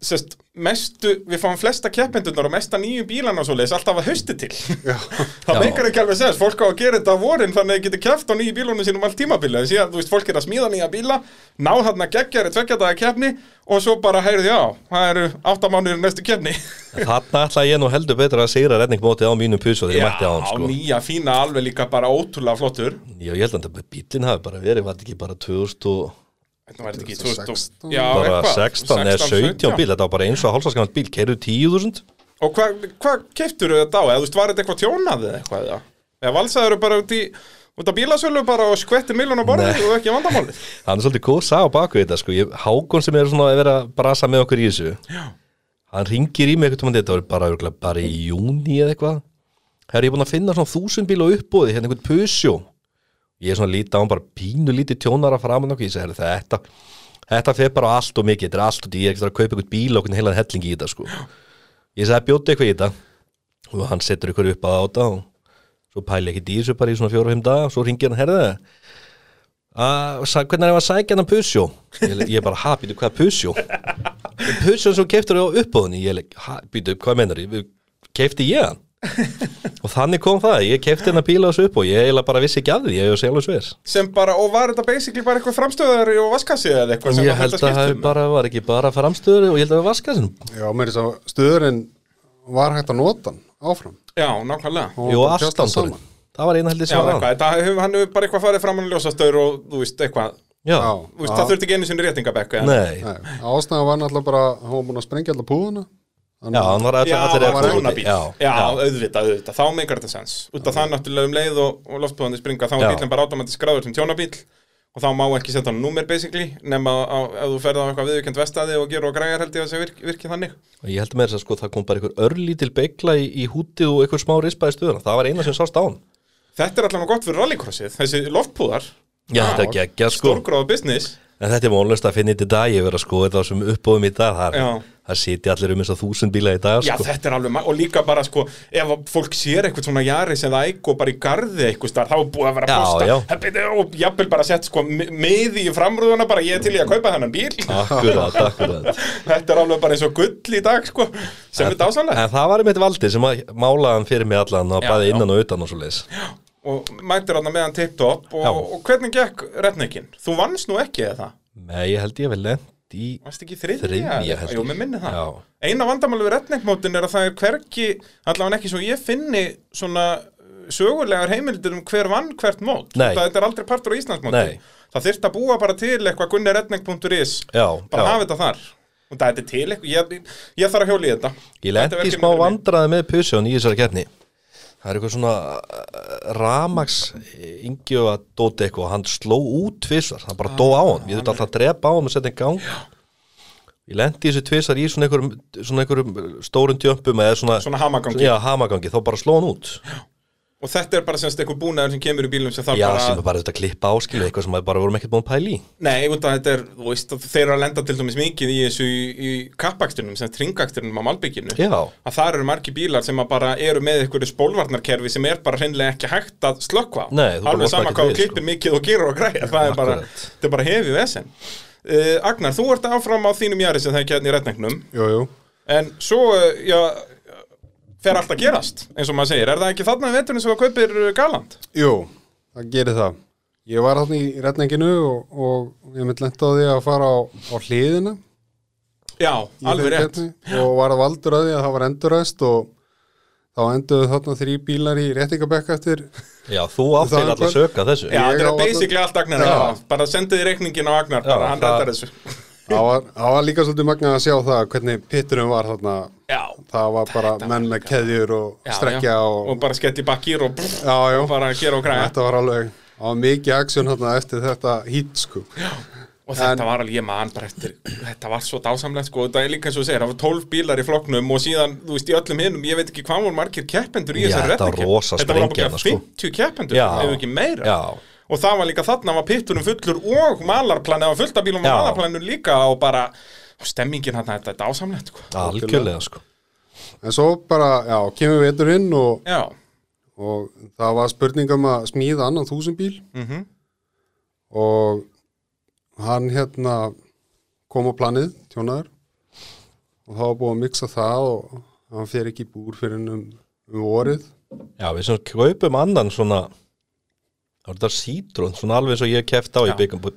sest, mestu, við fáum flesta keppendurnar og mesta nýju bílana og svo leiðis alltaf að hausti til. [LAUGHS] Það meikar ekki alveg sens, fólk á að gera þetta á vorin þannig að þið getur keppt á nýju bílunum sínum allt tímabili því að þú veist, fólk er að smíða nýja bíla ná þarna geggjari tveggjadaga keppni og svo bara heyrðu já, það eru áttamánuður næstu keppni. Þarna ætla ég nú heldur betur að sigra redningmótið á mínum pusu þegar ég mætti á hann sko. nýja fína alveg líka bara ótrúlega flottur. Já, ég held að bílinn hafi bara verið, var þetta ekki bara 2000 ekki 2016? 2000 Já, bara eitthvað. 16 eða 17 bíl, þetta var bara eins og hálfsaskamant bíl, kerðu 10.000 Og hvað hva keiftur þetta á? Eða þú veist, var þetta eitthvað tjónað eða eitthvað? Eða, eða valsaður bara út í út á bílasölu bara og skvettir miljón á borðið og ekki vandamálið [LAUGHS] Hann er svolítið góð sá baku þetta sko. ég, Hákon sem er svona að vera að brasa með okkur í þessu Já. Hann ringir í mig eitthvað þetta var bara, örugglega bara í júni eða eitthvað Herra, ég er búin að finna svona þúsund bíl á uppbóði hérna einhvern pusjó Ég er svona lítið á hann bara pínu lítið tjónara framan okkur. Ég segi, "Heyrðu, þetta Þetta fer bara á allt og mikið, þetta er allt og ég er ekki að kaupa einhvern bíl og einhvern heilan helling í þetta sko. Ég sagði bjóti eitthvað í þetta. Og hann setur ykkur upp að áta og svo pæli ekki þessu bara í svona fimm daga. Og svo ringir hann herða að, sa- hvernig er það að sækja hann Pusjó ég, ég bara, ha, býtu, hvað Pusjó Pusjó sem keiftur á uppbóðinni ég, ha, býtu, hvað meinar ég? Keifti ég hann [LAUGHS] og þannig kom það, ég keifti hennar bíla á þessu upp og ég eiginlega bara vissi ekki af því, ég hef sjálfur sver sem bara, og var þetta basically bara eitthvað framstöðari og vaskassi eða eitthvað sem ég held að það skiptum? bara var ekki bara framstöður og ég held að það var vaska sinum Já, mér er þess að stöðurinn var hægt að nota hann áfram. Já, nákvæmlega. Og Jú, saman. það var eina held ég sem var eitthvað, þetta hefur, hann hefur bara eitthvað farið fram hann ljósastöður og þú veist, eitthvað. Já, Já, Þú veist, já. það þurfti ekki einu sinni réttingabekku nei, Nei, ástæðan var náttúrulega bara hann var búin að sprengja alla púðuna já, hann var allir, Já, eftir- rúnabíl Já, Já, já, auðvitað, auðvitað, þá meikar þetta sens. Út af það náttúrulega um leið og, og loftbúðandi springa þá er Já. bílinn bara automatisk skráður sem tjónabíl og þá má ekki setja hann númer basically nema ef þú ferð á eitthvað viðurkend vestaði og gerur og græjar held ég að það virki, virki þannig. Og ég held með þess að sko það kom bara einhver örlítil beigla í, í hútið og einhver smá rispa í stöðuna, það var eina sem sást á hann. Þetta er allavega gott fyrir rallycrossið, þessi loftbúðar. Já, þetta er geggja sko. Stórgráða business En þetta er vonlust að finna í dag, ég verið að sko þetta sem uppbóðum í dag, það, Já. það sitja allir um þess að þúsund bíla í dag Já, sko. þetta er alveg, og líka bara sko ef að fólk sér eitthvað svona jaris eða og bara í garði eitthvað starf, þá er búið að vera að Já, posta já. Hebbi, og jafnvel bara sett sko miði í framrúðuna bara ég til í að kaupa þennan bíl Akkurat, akkurat [LAUGHS] Þetta er alveg bara eins og gull í dag sko sem er dásanlega En það var einmitt valdi sem að málaði hann fyrir mig allan og Já, bæði já. innan og utan og svo leis og mættir hann meðan tipptopp og, og hvernig gekk rednekinn? Þú vannst nú ekki eða það? Nei, ég held ég vel lent í þriðja? Þriðja? Jú, mér minni það Já. Eina vandamáli við redneckmótin er að það er hvergi allavega ekki svo ég finni svona uh, sögulegar heimildir um hver vann hvert mót þetta er aldrei partur á Íslandsmóti Nei. það þyrft að búa bara til eitthvað gunniredneck.is Já, bara já. hafa þetta þar og það er til eitthvað, ég, ég þarf að hjóla í þetta Ég verkefni smá vandraði með Pusjón í þessari keppni Það er eitthvað svona ramags yngi og að dóti eitthvað og hann sló út tvisvar, hann bara dó á hann ég þurfti alltaf að drepa á hann og setja í gang. Ég lent í þessu tvisvar í svona einhverjum, svona einhverjum stórum tjömpum eða svona, svona hamagangi. Já, hamagangi, þá bara sló hann út og þetta er bara semst eitthvað búnaður sem kemur í bílum sem þarf Já, bara sem er bara þetta klippa áskilu eitthvað sem við bara vorum ekkert búin að pæla í. Nei, af þetta er, þú veist, þeir eru að lenda til dæmis mikið í þessu í, í kappakstunum, sem tringakstunum á Malbygginu. Já, að þar eru margi bílar sem að bara eru með einhverju spólvarnarkerfi sem er bara hreinlega ekki hægt að slökkva Nei, þú bara alveg losnar sama ekki hvað við, þú klippir mikið og gerur og græðir það er bara, þetta er bara hefið vesen. Uh, Agnar, þú ert áfram á þínum jæri sem það er kjarni í retningnum Jú, jú, en svo, uh, já fer allt að gerast, eins og maður segir. Er það ekki þarna í veturinn sem þú kaupir uh, Galand? jú, það gerir það. Ég var þarna í retninginu og, og ég mynd lent á því að fara á, á hliðina. Já, í alveg rétt. og var að valdur að því að það var enduræst og þá enduðu þarna þrý bílar í réttingabekk eftir já þú áttir alltaf að söka þessu. Já, þetta er basically allt Agnar bara sendið reikningin á Agnar, bara hann rettar þessu það var, það var líka svolítið magna að sjá það hvernig pitturum var þarna. Já, það var bara menn með keðjur og já, strekkja já. og, og bara skett í bakkýr og, já, já, og bara gera og græða þetta var alveg það var mikið aksjón eftir þetta hít sko. Og þetta var alveg, ég man bara eftir þetta var svo dásamlegt sko, þetta er líka eins og þú segir það var 12 bílar í flokknum og síðan þú veist í öllum hinnum, ég veit ekki hvað voru margir keppendur í Já, þessari þetta var rosa þetta var sprengja bara hérna, sko. 50 keppendur, Já. ef ekki meira. Já, og það var líka þarna var pittunum fullur og malarplan eða fullt af bílum og Já. malarplanur líka og bara og stemmingin hann, þetta er dásamlegt sko. algjörlega sko. En svo bara, já, kemur veturinn og, já, og það var spurning um að smíða annan þúsundbíl mhm. Og hann hérna kom á planið, tjónaður. Og það var búið að mixa það og hann fer ekki í búr fyrir um, um vorið. Já, við sem kaupum annan svona Það var þetta sítrón, svona alveg eins og ég keft á í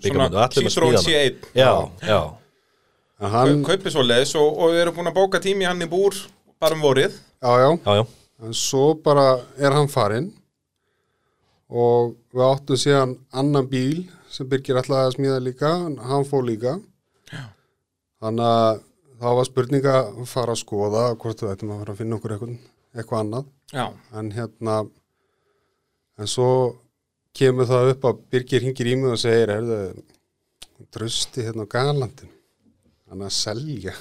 svona Citroen C1 Já, já, en hann, kaupið svo leðis og, og við erum búin að bóka tími hann í búr bara um vorið. Já, já. Já, já. En svo bara er hann farinn og við áttum síðan annan bíl sem Birgir ætlaði að smíða líka hann fór líka. Já. þannig að það var spurning að fara að skoða hvort við ættum að fara að finna okkur eitthvað, eitthvað annað. Já, en hérna en svo kemur það upp að Birgir hingir í mig og segir heyrðu, trösti hérna á galandin hann að selja.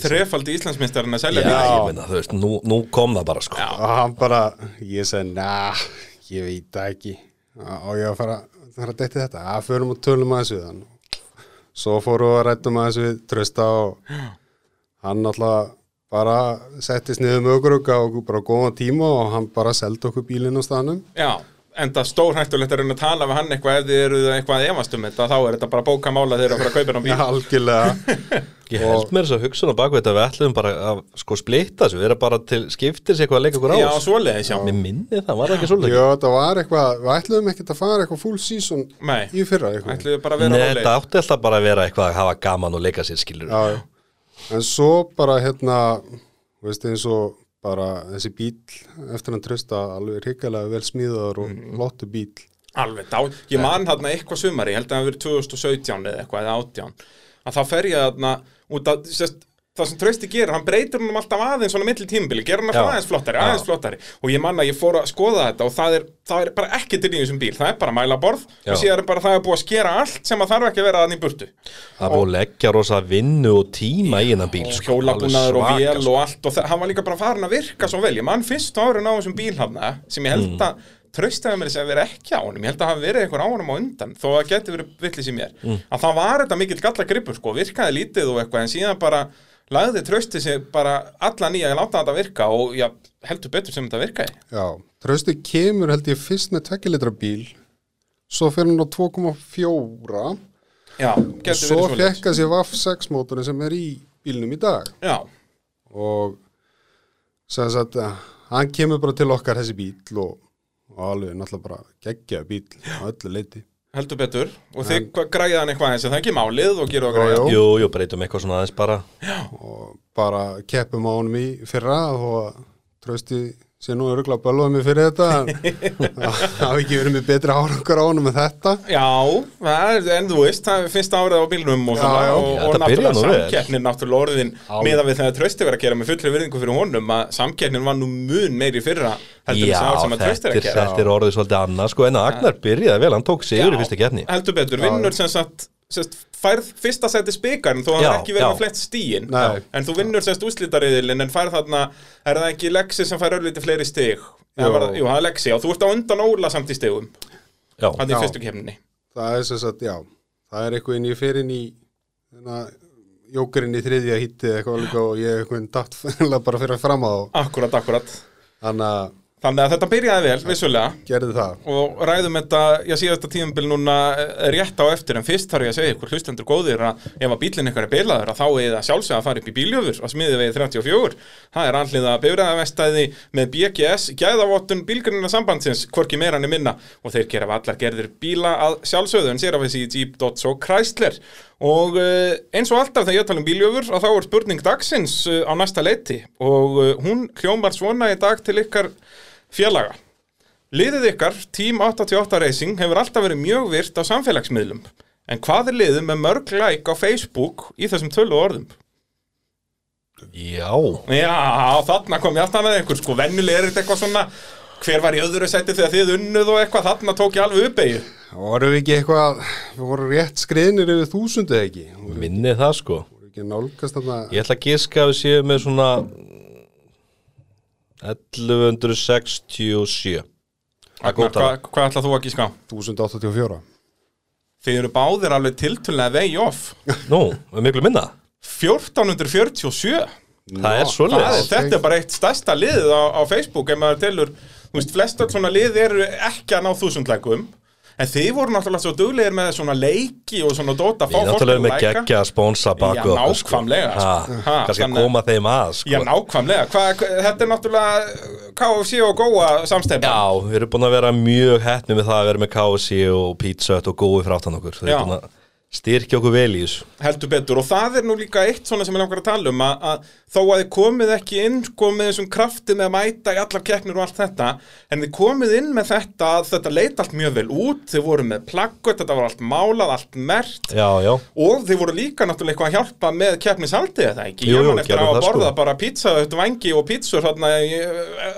Þrefaldi Íslandsmeistarinn að selja Já, bíla ég meina, þú veist, nú, nú kom það bara sko. Já. og hann bara, ég segi na, ég veit það ekki. Og ég að fara, fara að detti þetta? Að förum og tölum aðeins við hann. Svo fórum við að rættum aðeins við trösta og hann alltaf bara settist niður með okkur og gaf okkur bara góða tíma og hann bara seldi okkur bílinn á staðnum. Já, enda stórhættulegt að reyna að tala við hann eitthvað ef þið eru eitthvað að efast um þetta þá er þetta bara bókamála þegar að fara að kaupa hann bíl Já, algjörlega [LAUGHS] Ég held mér þess að hugsa á bakveit að við ætlum bara að sko splitta þessu, við erum bara til skiptis eitthvað að leika okkur á Já, svoleiðis, já Mér minni það, var það ekki svolítið? Já, það var eitthvað, við ætluðum ekkert að fara eitthvað full season Nei. í fyrra eitthvað Nei, þetta átti alltaf bara að vera eitthvað að hafa gaman og leika sér skilur. Já, já. En svo bara hérna, veist eins og bara þessi bíl eftir hann trösta alveg hrikalega vel smíðaður og Mm. flottu bíl. Alveg dá, ég man þarna eitthvað sumari, ég held að það hafi verið 2017 eða eitthvað, eða 18 að þá fer ég þarna út að sérst, það sem Trausti gerir, hann breytir hann alltaf aðeins svona milli tímabili, gerir hann alltaf aðeins flottari, aðeins flottari. Og ég man að ég fór að skoða þetta og það er, það er bara ekki til í þessum bíl, það er bara mælaborð Já. og síðan er bara það er búið að skera allt sem að þarf ekki að vera þannig í burtu. Það búið að leggja rosa vinnu og tíma í hennan bíl. og sko, hjólabúnaður og vél sko. og allt og það, hann var líka bara farin að virka svo vel. Ég mann fyrst árin á þessum bíl hafna sem ég held að traustaði mér þess að vera ekki á honum. Ég held að hafa verið einhver á honum á undan þó að geti verið villis í mér. Að það var þetta mikill galla gripur sko, virkaði lítið og eitthvað en síðan bara lagði trausti sig bara alla nýja að láta þetta virka og já, heldur betur sem þetta virkaði. Já, trösti kemur held ég fyrst með 2 litra bíl, svo fer hann á 2,4 já, og svo verið fekk að sér VAF 6 mótorinn sem er í bílnum í dag. Já, og sem sagt að hann kemur bara til okkar þessi bíl og, og alveg náttúrulega bara geggja bíl á öllu leiti. Heldur betur og þið hann eitthvað eins og það er ekki málið og gerðu að Jú, græða jú. Jú, breytum eitthvað svona aðeins bara. og bara keppum á honum í fyrra og trösti sé nú örgulega bölvaði mig fyrir þetta [LAUGHS] það hafi ekki verið með betri árangur á honum en þetta. Já, það er, en þú veist, það er fyrsta árið á bílnum og, Já, svona, já. og, Já, og þetta byrjar náttúrulega samkeppnin náttúrulega orðin meðan við þegar trösti verið að gera með fullri virðingu fyrir honum að samkeppnin var nú mun meiri fyrra heldur Já, þessi ár sem að trösti er er, að gera. þetta er orðið svolítið annað, sko, en að Agnar byrjaði vel, hann tók sigur í Já, fyrsta gefni. Heldur betur, vinnur sem sagt sest, færð fyrsta seti spikarn þó að það er ekki verið með flett stíin Nei. en þú vinnur semst úslitariðilin en færð þarna, er það ekki Lexi sem fær örlítið fleiri stig? Jú. var það- Jú, það er Lexi og þú ert á undan Óla samt í stigum. Já, hann í fyrstu kemni það er sem sagt, já. Það er eitthvað inn í fyrir í þennan jókurinn í þriðja hitti eitthvað líka og ég eitthvað datt [LAUGHS] bara fyrir fram á. Akkurat, akkurat. Þannig að Þannig að þetta byrjaði vel, vissulega. Gerði það. Og ræðum þetta, já síðasta tímabil núna eh, rétt á eftir en fyrst þarf ég að segja ykkur hlustendur góðir að ef að bílinn ykkar er bilaður að þá er það sjálfsög að fara upp í bíljöfur að smiði vegi 34 það er alliða bifræðavestæði með BGS gæðavottun bílgrunina sambandsins hvorki meira enn minna. Og þeir gera allar gerðir bíla að sjálfsögðu en sér af þessi Jeep, Dodge og Chrysler. Og uh, eins og alltaf þegar ég tala um bíljöfur að þá er spurning dagsins uh, á næsta leiti. Og hún hljómar svona í dag til ykkar félaga Liðið ykkar, Team 88 Racing, hefur alltaf verið mjög virt á samfélagsmiðlum. En hvað er liðið með mörg like á Facebook í þessum tölu orðum? já, Já, þarna kom ég aftan að einhver, sko, venjulega er þetta eitthvað svona, hver var í öðru seti þegar þið unnuð og eitthvað, þarna tók ég alveg uppeyju. vorum við ekki eitthvað við vorum rétt skriðnir yfir þúsundu eða ekki vorum minni það, sko. við ekki nálgast þarna Ég ætla að giska að við séum með svona 1167 Það er góð Agnar, hvað, hvað ætlað þú að gíska? á? 1084 Þið eru báðir alveg tiltölulega vegi off. Nú, við miklu minna 1447. Það er svoleiðis er, þetta er bara eitt stærsta liðið á, á Facebook ef maður telur, þú veist, flest öll svona lið eru ekki að ná þúsundleikum en þið voru náttúrulega svo duglegir með svona leiki og svona dóta Við náttúrulega með geggja að spónsa bak Já, okkur, sko. nákvæmlega, sko. Ha, Ha, Kannski að að- koma þeim að sko. Já, nákvæmlega, Hva, þetta er náttúrulega KFC og Góa samstæpa Já, við erum búin að vera mjög hettni með það að vera með KFC og Pizza og gói fráttan okkur Þau Já. Styrkja okkur vel í þessu. Heldur betur. Og það er nú líka eitt svona sem ég langar að tala um að, að þó að þið komið ekki inn sko með þessum krafti með að mæta í allar keppnir og allt þetta en þið komið inn með þetta að þetta leit allt mjög vel út þið voru með plaggut, þetta var allt málað, allt mert Já, já, og þið voru líka náttúrulega eitthvað að hjálpa með keppnishaldið eða ekki, ég man eftir að borða sko. bara pizza, þetta vangi og í,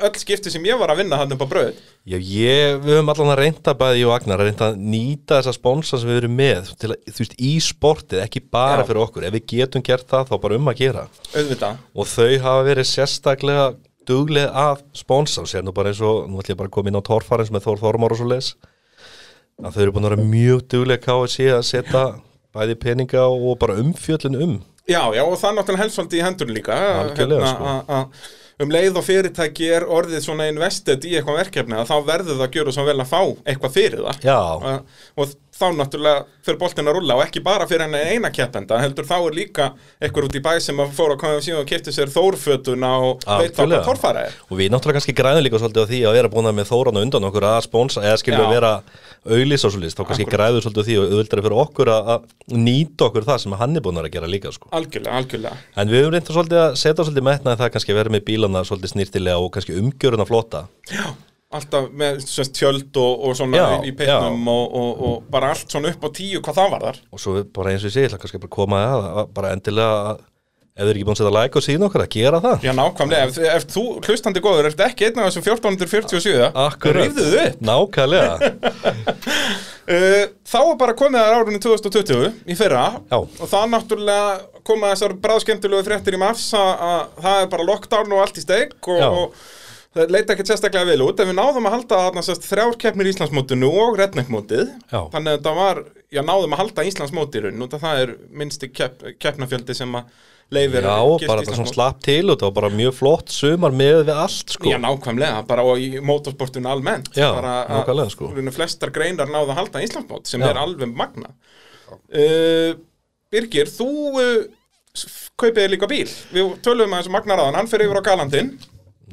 öll skipti sem ég var að vinna þarna upp á bröð já ég, við höfum allan að reynda bæði ég og Agnar að reynda að nýta þessa sponsa sem við erum með til að, þú veist, í sportið, ekki bara Já. fyrir okkur ef við getum gert það, þá bara um að gera auðvitað og þau hafa verið sérstaklega duglega að sponsa og sér nú bara eins og, nú ætlum ég bara að koma inn á Torfarins með Þór Þormar og svo leis að þau eru búin að vera mjög duglega KFC að setja bæði peninga og bara umfjöllin um Já, já, og það náttúrulega helst svolítið í hendurinn líka Algjörlega, hérna, sko. Um leið og fyrirtæki er orðið svona invested í eitthvað verkefni að þá verður það að gjöra svo vel að fá eitthvað fyrir það. Og, og þá náttúrulega fyrir boltin að rulla og ekki bara fyrir henni eina keppenda heldur þá er líka eitthvað út í bæ sem að fóra að koma síðan og kipti sér þórfötuna og veit þá hvað torfæra er. Og við náttúrulega kannski græðum líka svolítið á því að vera búin að með þóran og undan okkur að spónsa eða skilja að vera auðlýs og svolítið, þá kannski græðum svolítið á því og auðvildari fyrir okkur að, að nýta okkur það sem hann er búin að gera líka sko. algjörlega, algjörlega. En við höfum reynda svolítið að að alltaf með semst, tjöld og, og svona Já, í, peitnum og, og, og bara allt svona upp á tíu hvað það var þar og svo bara eins og ég segi, það kannski bara koma að, að bara endilega að ef þið er ekki búin að setja like og síðan okkur að gera það. Já, nákvæmlega, ef, ef þú hlustandi góður ert ekki einn af þessum 1447 Akkurat, nákvæmlega. Uh, [LAUGHS] Þá er bara komið að árunni 2020 í fyrra. Já. og það náttúrulega koma þessar bráðskemmtilegu fréttir í mars að, að það er bara lockdown og allt í steik og það leita ekkert sérstaklega vel út en við náðum að halda þarna sérst þrjár keppnir í Íslandsmótinu og redneckmótið. Þannig að þetta var, já náðum að halda Íslandsmótirun og það er minnsti kepp, keppnafjöldi sem að leifir Já, bara það svona slapp til og það var bara mjög flott sumar með við allt sko. Já, nákvæmlega, bara og í motorsportinu almennt. Já, nákvæmlega, sko. flestar greinar náða að halda Íslandsmót sem Já. er alveg magna uh, Birgir, þú uh, kaupið líka bíl. Við töluðum aðeins um Magnar aðan, hann fer yfir á Galandinn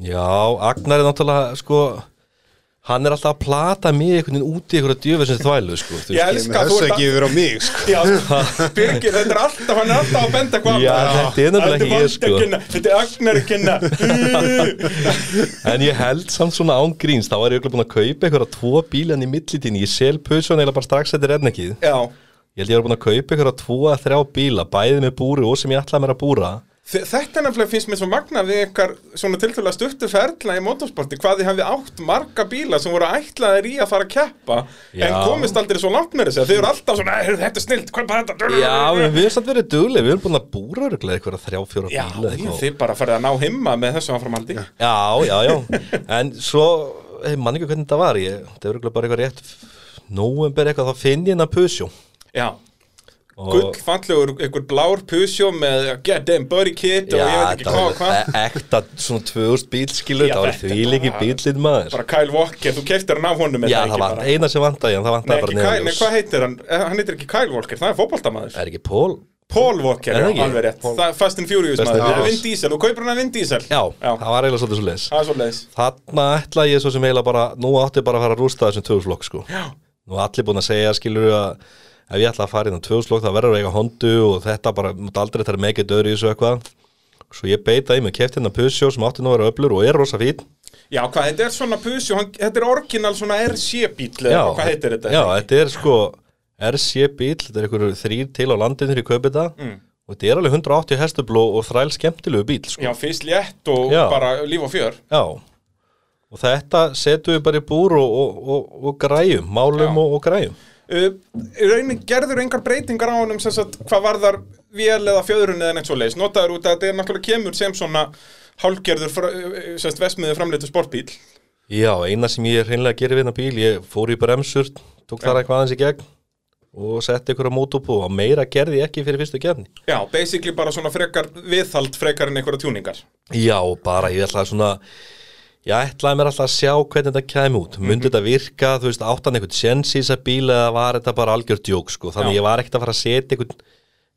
Já, Agnar er náttúrulega sko hann er alltaf að plata mig einhvern veginn út í einhverja djöfisins þvælu sko, þú Ég elska að þú ert ekki yfir á mig sko. Já, Birgir, þetta er alltaf, hann er alltaf að benda hvað Já, þetta er. nefnilega Þetta ég, sko. Þetta er Agnar að kynna. En ég held samt svona án gríns þá var ég örugglega búin að kaupa einhverja tvo bílan í millitíni ég sel pussun eða bara strax þetta er redneckið Já, Ég held ég var búin að kaupa einhverja tvo að þrjá bíla bæði með búri og sem ég ætlaði mér að búra Þetta nefnilega finnst mér svo magna við ykkar svona tilfæðlega stuttu ferla í motorsporti hvað þið hafið átt marga bíla sem voru ætlaðir í að fara að keppa en Já. komist aldrei svo langt með þessu þið eru alltaf svona, "Heyrðu, þetta er snilt, hvað er þetta? Já, en við erum samt verið duglega, við erum búin að búra einhverja þrjá, fjóra Já, bíla eitthvað. þið bara farið að ná himma með þessu áframaldi Já, já, já En svo, hey, mann ekki hvernig þetta var ég, þetta er örugglega bara eitthvað rétt Nóvember eitthvað, þá finn ég hennar pusjó Já, Og- gull fallegur einhver blár pusjó með get them buddy kit og ég veit ekki hvað og hvað. e- ekta svona 2000 bíl skilu, Já, það var því líki bílinn maður. bara Kyle Walker, þú keftir hann af honum Já, það var eina sem vantaði en það ekki bara Kyle, nei, hvað heitir hann? Eh, Hann heitir ekki Kyle Walker, það er fótboltamaður. Er ekki Pól? Paul Walker, Er alveg rétt. Paul- Fast and Furious maður. Vin Diesel, þú kaupir hann að Vin Diesel. Já, Já. það var eiginlega svolítið svo svo leiðis Þarna ætla ég svo sem eiginlega bara Nú átti bara að fara að rústa þessum tvöflokk sko. Nú allir búin að segja skilur að ef ég ætla að fara inn á tvöflokk þá verður að eiga hondu og þetta bara, mútt aldrei þetta er megið döður í þessu eitthvað Svo ég beita í mig, kefti hérna Pusjó sem átti nú að vera öflur og er rosa fín já, hvað, þetta er svona pusjó Þetta er orginal svona RC-bíl eða hvað heitir þetta? Já, þetta er sko RC bíl, þetta er einhverju þrýr til á landinu þegar ég kaupi þetta Mm. og þetta er alveg 180 hestubl og, þræl skemmtilegu bíl sko. Já, fyrst létt og Já. bara líf og fjör Já, og þetta setum við bara í búr og, og, og, og græjum, málum og, græjum Í raunin gerður engar breytingar á honum sem sagt, hvað varðar vél eða fjöðrun eða neitt svo leiðis Notaður út að þetta er náttúrulega kemur sem svona hálgerður fra- uh, sem sagt, vestmiðu framleitu sportbíl Já, eina sem ég hreinlega gerir við hennar bíl, ég fór í bremsur, tók þar eitthvað aðeins í gegn og setti ykkur á mótúpu og meira gerði ég ekki fyrir fyrstu gerni. Já, basically bara svona frekar viðhald frekar en einhverja tjúningar Já, bara ég ætlaði svona, ég ætlaði mér alltaf að sjá hvernig þetta kæmi út. Mundi þetta virka, þú veist, áttan einhvern sjens í þessa bíl eða var þetta bara algjör djók, sko. Þannig Já. ég var ekkert að fara að setja einhvern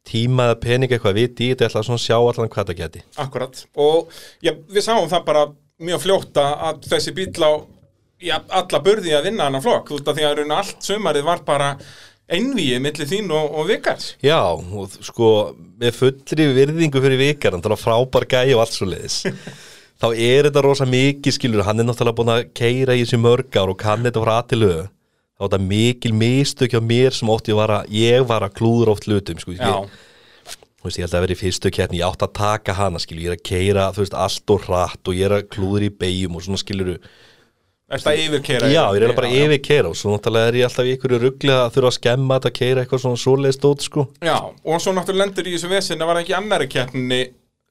tíma eða pening eitthvað vit í þetta, ég ætlaði svona að sjá allan hvað þetta geti. Akkurat, og já, við sáum það bara mjög fljóta að þessi bíl á já, alla burði að vinna hann flokk út af því að raun allt sumarið var bara einvíið milli þín og, og vikars Já, og sko, með fullri virðingu fyrir vikar, hann er frábær gæi og allt svo leiðis. [LAUGHS] þá er þetta rosa mikið, skilur, hann er náttúrulega búin að keira í þessi mörg ár og kann þetta frá aðtilögu. Þá er þetta mikil mistök hjá mér sem ótti var að, ég var að klúður oft hlutum, sko. Þú veist, ég held að vera í fyrstu keppni, ég átti að taka hana, skilur, ég er að keira, þú veist, allt og hratt og ég er að klúður í beigjum og svona, skilur, er þetta yfirkeira já, ég er bara yfir keira og svo náttúrulega er ég alltaf í ykkur ruggli að þurfa að skemma þetta að keira eitthvað svona svoleiðis dót, sko. Já, og svo náttúrulega lendur í þessu vesin að var ekki annari keppni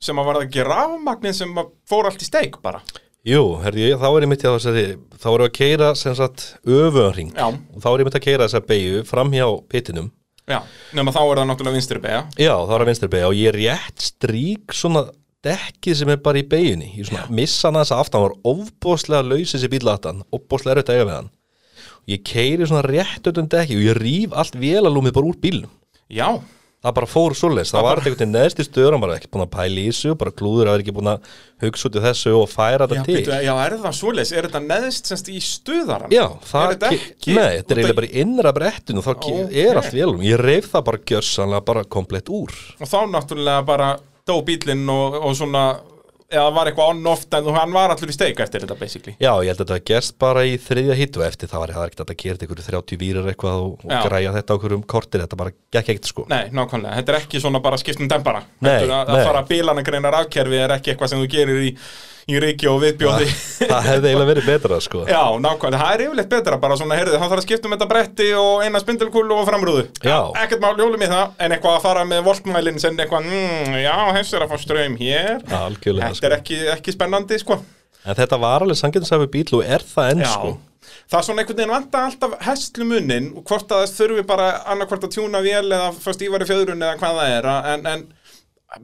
sem að var ekki rafmagnin sem fór allt í steik bara. Jú, herri, þá er ég mitt að þessari, þá erum við að keira sem sagt öfuðanring Já. og þá er ég mitt að keira þessa beigju fram hjá pitinum. Já, nema þá er það náttúrulega vinstri beja Já, þá er það vinstri beigja og ég rétt strík svona dekkið sem er bara í beginni ég svona missa hann þess að aftan var ofbóðslega laus þessi bíl aftan, ofbóðslega erfitt að eiga við hann. Og ég keiri svona rétt utan dekkið og ég rýf allt vélalúmið bara úr bílnum. Já, það bara fór svoleiðis, það var einhvern veginn neðst í stöður hann var ekki búin að pæla í þessu, bara klúður að vera ekki búin að hugsa út í þessu og færa þetta til byrju, já, er það svoleiðis? Er þetta neðst semst í stuðaran? Já, það, Er þetta ekki nei, þetta er eiginlega bara innra brettinu þá Ókei. er allt vélum, ég reif það bara gjörsanlega bara komplett úr Og þá náttúrulega bara dó bílinn og, og svona eða var eitthvað on-off en hann var allur í steik eftir þetta basically. Já, ég held að þetta gerst bara í þriðja hitt og eftir það var ekkert að þetta ykkur 30 výrar eitthvað og, og græja þetta okkur um kortir, þetta bara gekk ekkert sko. Nei, nákvæmlega, þetta er ekki svona bara skipt um dempara Nei, að, að fara bílana greinar afkerfi er ekki eitthvað sem þú gerir í, í ríki og viðbjóði Það hefði eiginlega verið betra sko. Já, nákvæmlega, það er yfirleitt betra bara svona, heyrðu, hann þarf að skipta um þetta bretti og eina spindilkúlu og framrúðu. Já. Ekkert mál, hjólum í það, en eitthvað að fara með voltmælinn sem eitthvað, mm, já, þessi er að fá ströym hér. Algjörlega Þetta sko. er ekki, ekki spennandi, sko. En þetta var alveg sangjöndsæfi bíl og er það enn Já, sko. Það er svona einhvern veginn vanta alltaf hestlumunnin og hvort að þess þurfi bara annarkvort að tjúna vél eða fyrst ívar í fjöðrun eða hvað það er en, en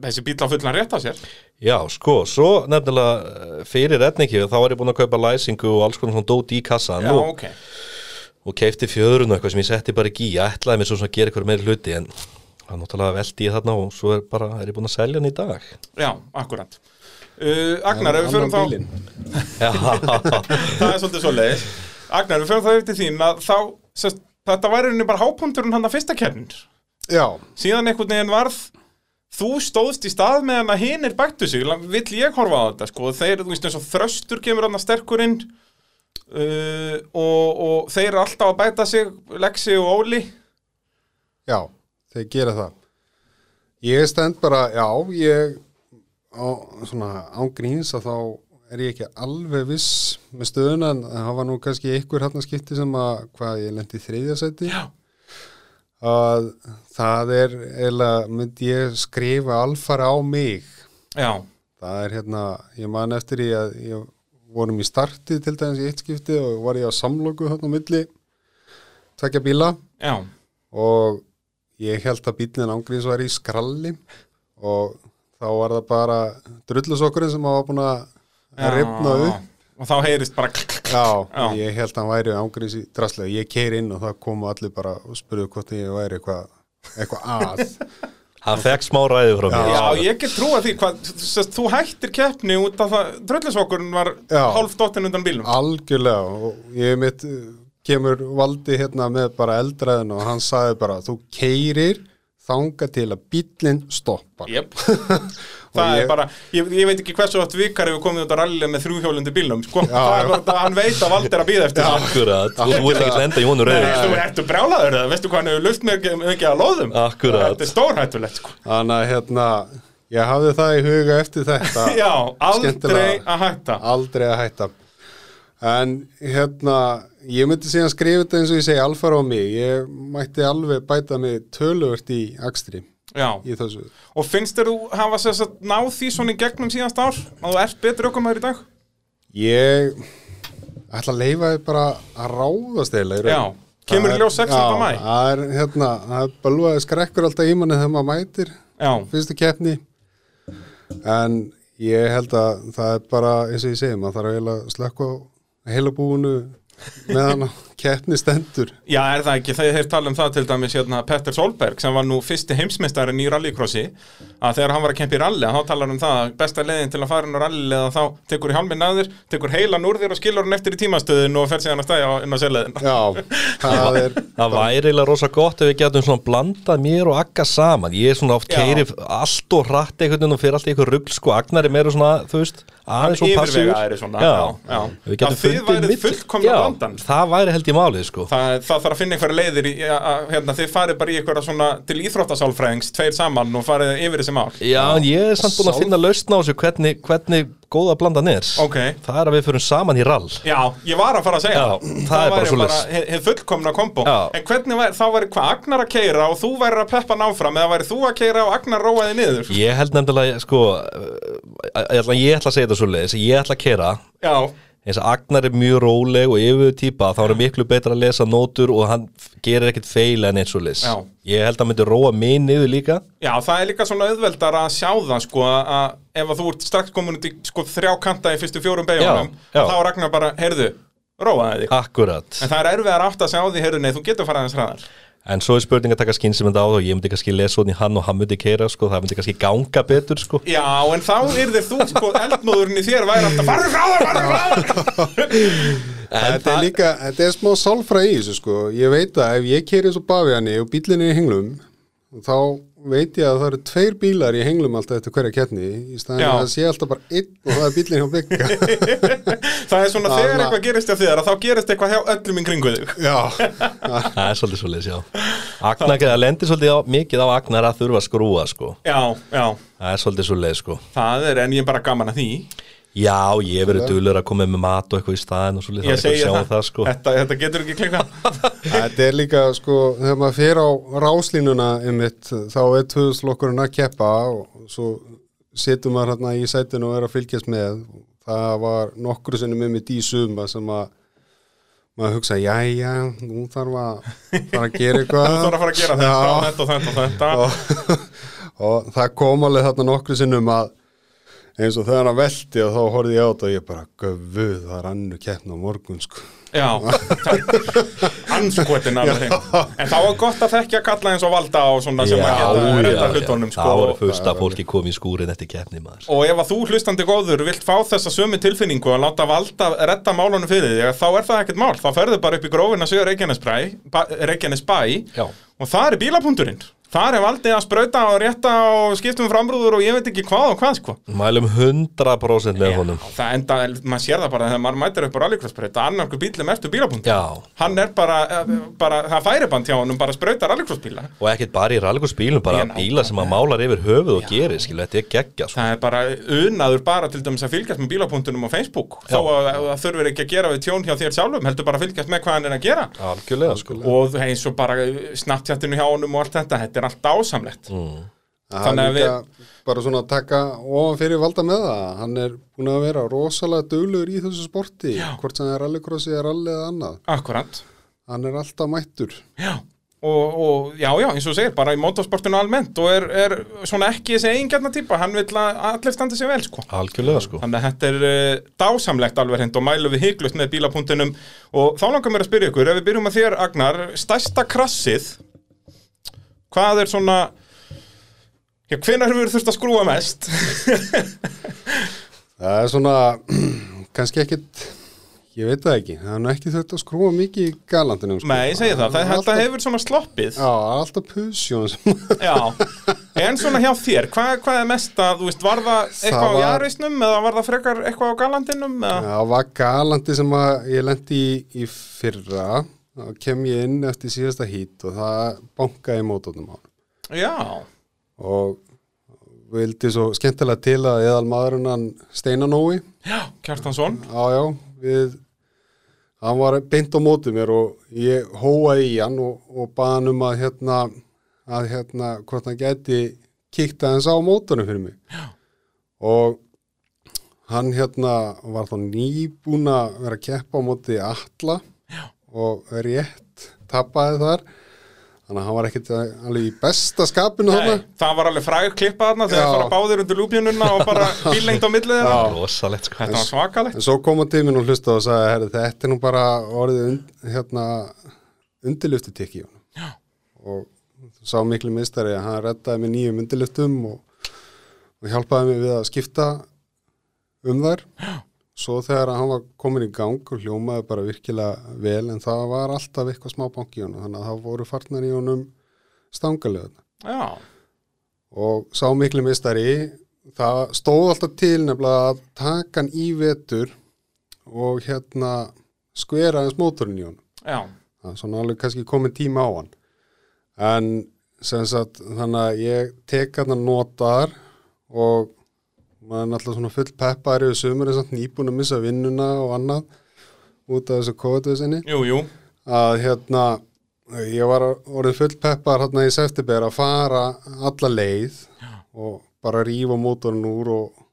þessi bíl á fullan rétt á sér Já, sko, svo nefnilega eh, fyrir redningi þá var ég búin að kaupa læsingu og alls konar svona dót í kassan Já, og, ok. og keipti fjöðrun og eitthvað sem ég setti bara ekki í ég ætlaði mér svo svona að gera eitthvað meiri hluti en það er náttúrulega veldi ég þarna og svo er, bara, er ég búin að selja hann í dag. Já, akkurat. Uh, Agnar, [LAUGHS] ef við förum þá það er svolítið svo leiðis Agnar, við förum þá til þín að þá, sest, þetta væri henni bara hápunkturinn hann að fyrsta kernir Já, síðan einhvern veginn varð þú stóðst í stað með hann að hinir bættu sig. Vill ég horfa á þetta sko? Þeir, þú veist eins og þröstur kemur hann að sterkurinn uh, og, og þeir eru alltaf að bæta sig Lexi og Óli. Já, þeir gera það. Ég stend bara, já, ég á, svona ángríns að þá er ég ekki alveg viss með stöðuna en það var nú kannski einhver hann skipti sem að, hvað, ég lendi í þriðja seti Já. Að það er, eða myndi ég skrifa alfara á mig. Já, það er hérna, ég man eftir í að ég vorum í starti til dæmis í eitt skipti og var ég á samloku þarna á milli tvekja bíla. Já, og ég held að bílinn ángríns var í skralli og þá var það bara drullusokkurinn sem var búin að já. rifna upp og þá heyrist bara Já, Já. ég held að hann væri ángríns í draslega. Ég keir inn og það komu allir bara og spurðu hvort ég væri eitthvað eitthvað að. [LAUGHS] Hann fekk smá ræði frá mér. Já, ég get trúa því hvað, sest, þú hættir keppni út af það, dröllisvokkurinn var Já. hálf dottin undan bílum algjörlega og ég mitt uh, kemur valdi hérna með bara eldræðin og hann sagði bara þú keirir þanga til að bílinn stoppar. Jep [LAUGHS] Það ég- er bara, ég, ég veit ekki hversu oft vikar hefur komið út á rallið með þrjúhjólundi bílum sko. Já, það er bara, það- hann veit að Vald er að býða eftir það Akkurat, og þú vilt ekki lenda í honum rauður Þú ertu brjálaður eða, veistu hvað hann hefur luft mikið, að loðum? Akkurat. Þetta er stórhættulegt sko. þannig að hérna ég hafði það í huga eftir þetta. [LAUGHS] Já, aldrei að hætta. Aldrei að hætta. En hérna ég myndi síðan skrifa þetta eins og ég segi alfara á mig. Ég mætti alveg bæta mig töluvert í akstri Já, í þessu og finnst þér þú hafa sess að ná því svona í gegnum síðast ár að þú ert betur ökumæður í dag? ég ætla að leifa þið bara að ráðast eða Já, kemur í ljós 16. maí. það er hérna, það er bölvaði skrekkur alltaf í manni þegar maður mætir Já, fyrstu keppni en ég held að það er bara eins og ég segi, maður þarf að slökka á heila búinu meðan keppni stendur. Já, er það ekki, þegar þeir tala um það til dæmis hérna, Petter Solberg sem var nú fyrsti heimsmeistarinn í rallycrossi að þegar hann var að kempa í rally að þá talar um það að besta leiðin til að fara inn á rally eða þá tekur í hálminn að þér, tekur heilan úr þér og skilur hann eftir í tímastöðin og fer síðan að stæja inn á selleðin Já, það er [LAUGHS] Það væri eiginlega rosa gott ef við getum svona blandað mér og Agga saman. Ég er svona oft Já. keiri allt og hratt einhvern veginn og fyrir allt í eitthvað rugl sko. Agnar er meira svona, þú veist, aðeins og passífur. yfirvegaðir svona Já, já, já. Við getum Að þið milli- fullkomna blandan Það væri held ég málið sko. Það, það þarf að finna einhverja leiðir í, að, að, hérna, þið farið bara í einhverja svona til íþróttasálfræðings, tveir saman og farið yfir þessi mál. Já, en ég er samt búin að finna lausn á þessu hvernig, hvernig góða blandan er. Ok. Það er að við fyrir saman í rall. Já, ég var að fara að segja Já, það. er bara væri svoleiðis. hið hið fullkomna kombo. Já. En hvernig væri, þá væri hvað Agnar að keira og þú væri að peppa náfram eða væri þú að keira og Agnar róaði niður? Ég held nefnilega, sko ég ætla, ég ætla að segja þetta svo leiðis Ég ætla að kera Já, eins og Agnar er mjög róleg og yfir típa þá er hann miklu betra að lesa nótur og hann gerir ekkert feil en eins og Já. ég held að hann myndi róa mig niður líka. Já, það er líka svona auðveldar að sjá það sko að ef að þú ert strax komin út í sko þrjá kanta í fyrstu fjórum já. þá er Ragnar bara, heyrðu, róaði þig. Akkurat. En það er erfiðar átt að sjá því, heyrðu, nei, þú getur farað aðeins hraðar. En svo er spurning að taka skynsum á það og ég myndi kannski lesa hún í hann og hann myndi keira sko, það myndi kannski ganga betur sko. Já, en þá yrðir þú, sko, eldmóðurinn í þér væri alltaf farðu frá það, farðu frá það [LAUGHS] Þetta er líka, þetta er smá sálfra í þessu sko. Ég veit að ef ég keri svo bafiðanni og bílinn er í henglum þá veit ég að það eru tveir bílar í henglum alltaf eftir hverja keppni. Í staðin að það sé alltaf bara einn og það er bílinn hjá bygga [LAUGHS] Það er svona, þegar eitthvað gerist hjá þér að þá gerist eitthvað hjá öllum í kringu þig. Já, [LAUGHS] það er svolítið svolítið, já. Agnar, það lendir svolítið á, mikið á Agnar að þurfa að skrúa sko. Já, já, það er svolítið svolítið sko. Það er, en ég er bara gaman að því já, ég hef verið dulur að koma með mat og eitthvað í staðin og svolítið Ég það er eitthvað að það, sjá það. sko. Þetta, þetta getur ekki klika [LAUGHS] þetta er líka sko þegar maður fer á ráslínuna einmitt, þá er tvöðslokkurinn að keppa og svo situr maður hérna í sætinu og er að fylgjast með. Það var nokkru sinni með mitt í suma sem að maður hugsa, jæja, nú þarf að fara að gera [LAUGHS] eitthvað. Þú þarf að fara að gera þetta, Já. og þetta og þetta og þetta. Og, og það kom alveg þarna nokkru sinnum að eins og þegar hann velti og þá horfði ég á þetta og ég bara, göfuð, það er annu keppna á morgun sko. Já, anskotin alveg hreint. En þá var gott að þekkja kalla eins og valda á svona sem að geta reynda hlutunum það voru sko. fyrst að fólki kom í skúrin eftir keppni maður Og ef að þú hlustandi góður vilt fá þessa sömu tilfinningu að láta valda redda málunum fyrir þig, þá er það ekkert mál. Þá ferðu bara upp í grófin að segja Reykjanes bæ Já. og það er bílapunkturinn. Það er valdið að sprauta og rétta og skiptum framrúður og ég veit ekki hvað og hvað sko. mælum 100% með honum Það enda, maður sér það bara þegar maður mætir upp á rallycrossbreyta, annarku bíli mertu bílapunktur. já, Hann er bara, eh, bara það færi band hjá honum, bara sprauta rallycrossbíla. og ekkert bara í rallycrossbílum bara Ég ná- bíla sem að málar yfir höfuð og gerir skilja, þetta er geggja sko. Það er bara unaður bara til dæmis að fylgjast með bílapunktunum á Facebook. Að það þurfir ekki að gera við tjón hjá þér sjálfum, heldur bara þetta, er allt ásamlegt. Mm. það Þannig er að líka bara svona að taka ofan fyrir valda með það hann er búin að vera rosalega duglegur í þessu sporti, Já. hvort sem það er rallycrossi eða rally eða annað, Akkurat. hann er alltaf mættur Já. Og, og já, já, eins og segir, bara í motorsportinu almennt og er, er svona ekki þessi eigingjarna típa, hann vil að allir standa sig vel, sko. algjörlega sko Þannig að þetta er uh, dásamlegt alveg hreint og mælum við hygglust með bílapunktinum og þá langar mér að spyrja ykkur, ef við byrjum að þér, Agnar, stærsta krassið, hvað er svona, já, hvenær hefur þurft að skrúa mest? [LAUGHS] það er svona [CLEARS THROAT] kannski ekkit ég veit það ekki, það er nú ekki þetta að skrúa mikið í galandinum sko. Nei, ég segi það, það, alltaf, hefur svona sloppið. já, það alltaf pusjón [LAUGHS] Já, en svona hjá þér, hvað, hvað er mest að, þú veist, var það eitthvað Það á jarisnum eða var það frekar eitthvað á galandinum? Eða? Það var galandi sem að ég lendi í, í fyrra þá kem ég inn eftir síðasta hít og það bankaði mótónum á hann. Já, og vildi svo skemmtilega til að eðal maðurinn hann Steinanói já, Kjartansson. já já, við hann var beint á móti mér og ég hóaði í hann og, og baði hann um að hérna að hérna hvort hann gæti kíkt aðeins á mótunum fyrir mig já. og hann hérna var þá nýbúin að vera að keppa á móti alla já. Og rétt tappaði þar þannig að hann var ekkit alveg í besta skapinu þarna Nei, það var alveg fræg klippa þarna þegar Já. fara báðir undir lúpjununa og bara [LAUGHS] bílengt á millið þeirra. Já. rosalegt sko Þetta var svakalegt. En svo kom að tíminn og hlusta og sagði, herri, þetta er nú bara orðið und, hérna, undirlufti tekki í honum. Já. Og sá miklu mistari að hann reddaði með nýjum undirluftum og, og hjálpaði mig við að skipta um þær. Já. Svo þegar hann var komin í gang og hljómaði bara virkilega vel, en það var alltaf eitthvað smá bank í honum, þannig að það voru farnar í honum stangalega. Já, Og sá miklu mistari, það stóð alltaf til nefnilega að taka hann í vetur og hérna skvera hans mótorinn í honum. já, Það er svona alveg kannski komin tíma á hann. En sem sagt, þannig að ég tek hann að nota þar og maður er náttúrulega svona full peppar yfir sömur en samt nýbúin að missa vinnuna og annað út af þessu jú. að hérna ég var orðið full peppar hérna í september að fara alla leið Já. og bara rífa mótorinn úr og,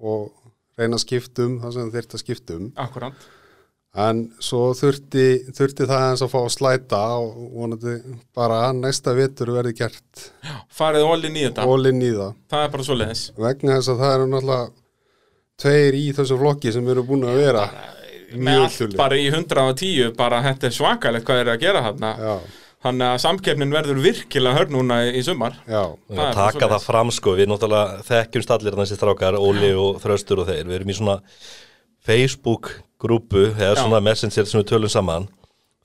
og reyna að skiptum það sem þurfti að skiptum akkurát en svo þurfti, þurfti það eins að fá að slæta og vonandi bara næsta vetur verði gert farið ólinn í þetta, ólinn í það. Það er bara svo leiðis vegna þess að það eru náttúrulega tveir í þessu flokki sem eru búin að vera með mjög allt þulir. bara í 110 bara þetta er svakalegt hvað er að gera Já, þannig að samkeppnin verður virkilega hörn núna í, sumar. Já, Það bara taka það fram sko, við náttúrulega þekkjumst allir þessi strákar, Óli og Þröstur og þeir, við erum í svona Facebook grúpu, eða svona messenger sem við tölum saman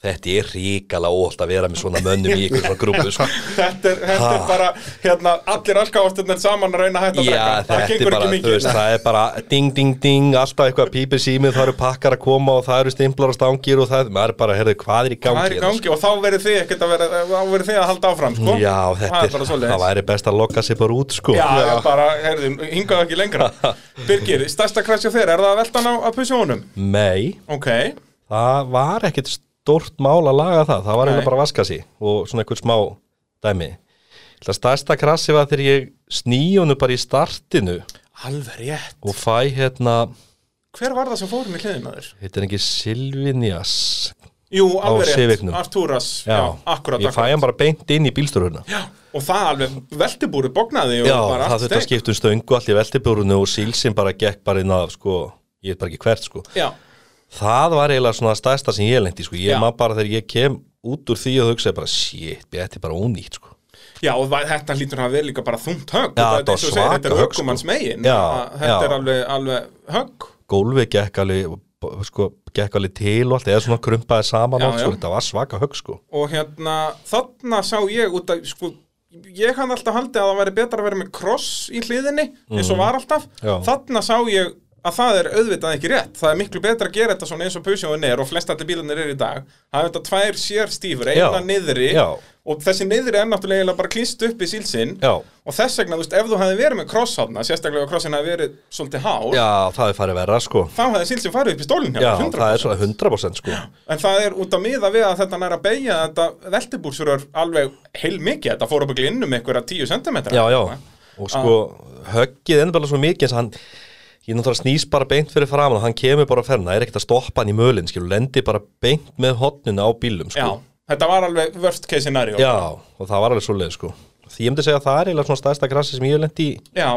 þetta er ríkala óholt að vera með svona mönnum í ykkur svona grúpu sko. [LAUGHS] þetta er, þetta er bara hérna, allir alkáðastunir saman að reyna að hætta að drekka það gengur bara, ekki mikið veist, það er bara ding, ding, ding, alltaf eitthvað pípir símið, það eru pakkar að koma og það eru stimplar og stangir og það, maður er bara, herðu, hvað er í gangi? það er í hérna, gangi og þá verður þið ekkert að vera þá verður þið að halda áfram sko. Já, þetta er, er það væri best að lokka sér bara út, sko. Já, já, bara, heyrðu, hingað ekki lengra [LAUGHS] Birgir, stærsta krasja þér, það að velta hann á, á pusjónum? Nei, Ok, það var ekkit stórt mál að laga það, það var eiginlega bara að vaska sig og svona einhver smá dæmi. Það stærsta krassi var þegar ég sný honu bara í startinu alveg rétt og fæ hérna, Hver var það sem fórum í hliðin að þér? heitir ekki Silvinias, Jú, alveg rétt. Arturas Já, já, akkurat, ég fæ hann bara beint inn í bílstöruna. Já, og það alveg veltibúri bognaði og Já, það allt þurfti að steik. skipta um stöngu allt í veltibúrunu og sílsinn bara gekk bara inn að, sko, ég veit bara ekki hvert, sko. Já, Það var eiginlega svona stærsta sem ég lendi, sko. Ég maður bara þegar ég kem út úr því og hugsaði bara, shit, þetta er bara ónýtt, sko. já, og þetta lítur að vera líka bara þungt högg Já, þetta þú segir, Þetta er högg, höggumanns sko. megin Já, Þetta já. er alveg, alveg högg Gólfið gekk alveg, sko, gekk alveg til og allt, eða svona krumpaði saman og sko, þetta var svaka högg, sko. og hérna, þarna sá ég út að, sko, ég hann alltaf haldið að það væri betra að vera með kross í hliðinni eins og var alltaf, þarna sá ég að það er auðvitað ekki rétt, það er miklu betra að gera þetta svona eins og pusjóin er og flest allir bílarnir er í dag það er þetta tvær sér stífur, eina Já. niðri Já. og þessi niðri er náttúrulega bara klýst upp í sílsinn Já. og þess vegna, þú veist, ef þú hefði verið með kross þarna, sérstaklega ef krossin hefði verið svolítið hár, Já, það er farið verra, sko. þá hefði sílsinn farið upp í stólinn hjá Já, þér, 100%. það er svona 100% sko. En það er út að miða við að þetta nær að beigja þetta veltibúrsurur alveg heil mikið, þetta fór upp ekki inn einhverja 10 cm Já, já, og höggið ennum bara svo mikið eins og hann, ég náttúrulega snýst bara beint fyrir framan og hann kemur bara að ferna, það er ekkert að stoppa hann í mölin, skilur, lendi bara beint með hotnuna á bílum, Já, sko. þetta var alveg worst case scenario Já, og það var alveg svoleið, sko. Því ég myndi segja að það er eiginlega svona stærsta krassi sem ég hef lendi í. Já,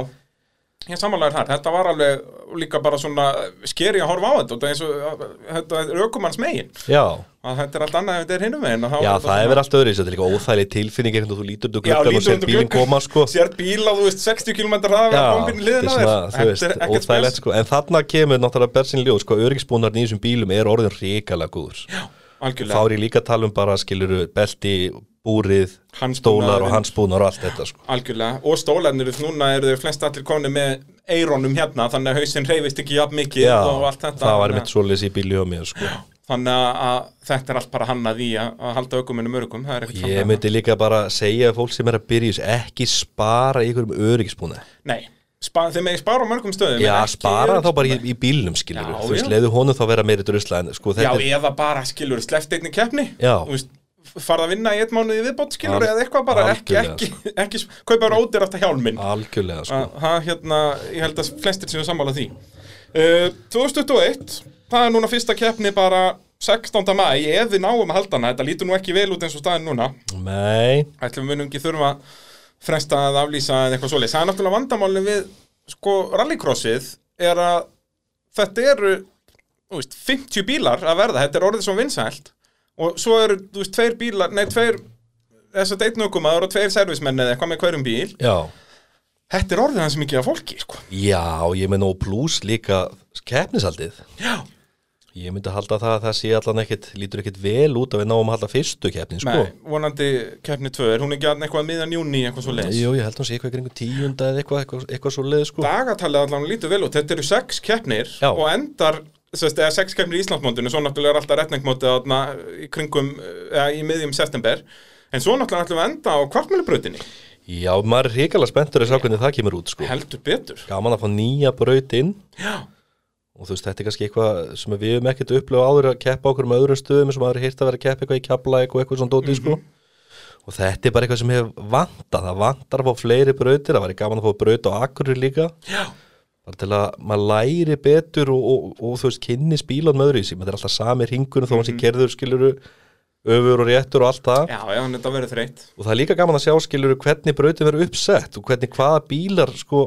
ég samanlegar þar. Þetta var alveg líka bara svona skeri að horfa á þetta. Og þetta er eins og þetta er aukumanns megin. Já, að þetta er allt annað ef þetta er hinum megin já, það er verið allt öðru, þetta er líka óþægileg tilfinning einhvern veginn þú lítur úr Já, gluggan og sér úr bílinn koma, sko. [LAUGHS] Sér bíl á, þú veist, 60 km Já, að bombinu þetta liðina er svona, þú veist, óþægilegt, sko. En þarna kemur náttúrulega bersin ljós, sko, öryggisbúnarinn í þessum bílum er orðin ríkalega góður. Þá Algjörlega, er ég líka að tala um bara, skiluru, belti, búrið, stólar og hansbúnar og allt þetta, sko. algjörlega Og stólarnir, núna eru þeir flest allir koni með eironum hérna, þannig að hausinn reyfist ekki jafn mikið Já, og allt þetta það var mitt svoleiðis í bíli á mér, sko. Þannig að- þetta er allt bara hannað í að, halda er ekkert Ég myndi líka bara segja fólk sem er að þessu, ekki spara ykkur um öryggisbúna. Nei, spa, þeir megi spara á mörgum stöðum Já, spara þá bara í, í bílnum, skilur Já, Þú veist, leiðu honum þá vera meiri drusla en sko Já, er, eða bara skilur sleft einni keppni. Já. Þú veist, farða að vinna í eitt mánuði viðbót skilur Al- eða eitthvað bara ekki, ekki, ekki, ekki kaupa rótir aftur hjálminn. Algjörlega, sko. að það hérna, ég held að flestir séu sammála því. Uh, 2021 það er núna fyrsta keppni bara 16. mæ, ef við náum að halda hana. Þetta lítur nú ekki vel út eins og staðin núna. Nei, fresta að aflýsa eða eitthvað svoleiðis. Það er náttúrulega vandamálin við sko rallycrossið er að þetta eru veist, 50 bílar að verða, þetta er orðið svo vinsælt. Og svo eru, veist, tveir bílar, nei, tveir þess að deitnökum að það eru tveir servismenn eða eitthvað með hverjum bíl. Já. Þetta er orðið hans mikið af fólki, sko. Já, ég menn og pluss líka keppnisaldið. Já, Ég myndi halda það að það sé allan ekkit lítur ekkit vel út að við náum að halda fyrstu keppnin, sko. Nei, vonandi keppni 2 er hún ekki að eitthvað miðan júni, eitthvað svo leis Jú, ég held að hún sé eitthvað í kringum tíunda eða eitthvað, eitthvað, eitthvað svo leið, sko. Dagatalið allan lítur vel út, þetta eru sex keppnir Já. og endar sérst, eða sex keppnir í Íslandsmóndinu, svo náttúrulega er alltaf retningmótið þarna í kringum, eða í miðjum september, en svo náttúrulega að Já, maður er hrikalega spenntur að sjá hvernig það kemur út, sko. Heldur betur. Gaman að fá nýja braut inn. Já, og þú veist, þetta er kannski eitthvað sem við hefum ekkert upplöfu áður að keppa okkur með öðrum stöðum sem maður er hýrt að vera að keppa eitthvað í kjapla eitthvað, eitthvað svona dóti, sko. Og þetta er bara eitthvað sem hefur vantað það vantar að fá fleiri brautir, það væri gaman að fá braut á akkurir líka. Já, bara til að maður læri betur og, og, og þú veist, kynni spílan með öðru í sig, maður er alltaf sami hringunum þó hann sé kerður skiluru öfur og réttur og allt það. Já, já, og það er líka gaman að sjá skiluru hvernig brautin verður uppsett og hvernig hvaða bílar sko,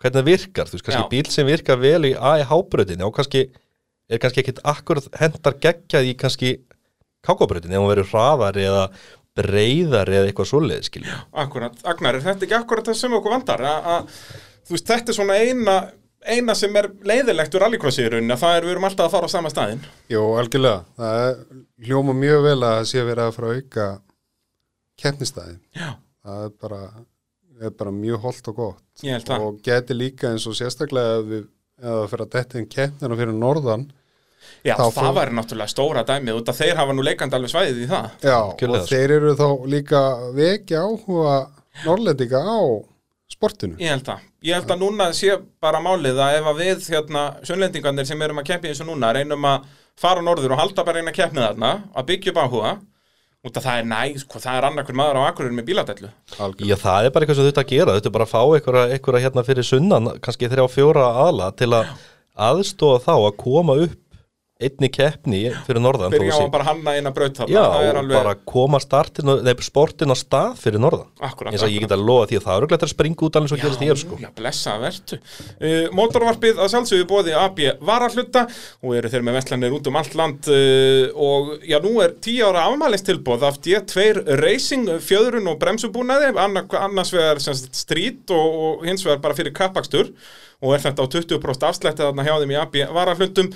hvernig það virkar, þú veist, kannski Já. bíl sem virkar vel í AIH-brautin og kannski er kannski ekkit akkurat hendar geggjað í kannski kákabrautin ef hún verður hraðari eða breyðari eða eitthvað svoleið skilur Akkurat, Agnar, er þetta ekki akkurat það sem okkur vandar? A, a, þú veist, þetta er svona eina, eina sem er leiðilegt úr rallycrossi í rauninni, að það er við erum alltaf að fara á sama staðinn. Jú, algjörlega. Það er, hljóma mjög vel að það sé verið að fara að auka keppnistæði. Já. Það er bara, er bara mjög holdt og gott. Og geti líka eins og sérstaklega ef við ef það fyrir að detta inn keppnina fyrir norðan. Já, Þá það fór- væri náttúrulega stóra dæmið út að þeir hafa nú leikandi alveg svæðið í það. Já, Algjörlega, og þeir eru þá líka vekja áhuga norrlendinga á sportinu. Ég held það. Ég held að núna sé bara málið að ef að við, hérna, sjönnlendingarnir sem erum að keppi eins og núna, reynum að fara norður og halda bara eina keppnið þarna, að byggja upp áhuga, út að það er næ, sko, það er annarkur maður á akkurinn með bíladellu. Algjörlega. Já, það er bara eitthvað sem þetta að gera, þetta er bara að fá einhverja, einhverja hérna fyrir sunnan, kannski þrjá fjóra aðla til að aðstóða þá að koma upp einni keppni fyrir norðan Byrja á að bara hanna eina braut þarna. Já, og alveg, bara koma startin, nei, sportin á stað fyrir norðan. Akkúrat, eins og ég get að lofa því að það er auðvitað að springa út alveg svo gerist hér sko. Uh, mótorvarpið að sjálfsögðu bóði AB varahluta. Og eru þeir með vestlanir út um allt land uh, og já, nú er 10 ára afmælistilbóð af D2 Racing, fjöðrun og bremsubúnaði, anna, annars vegar street og, og hins vegar bara fyrir kappakstur og er þetta á 20% afslætti þarna hjá þeim í AB varahlutum.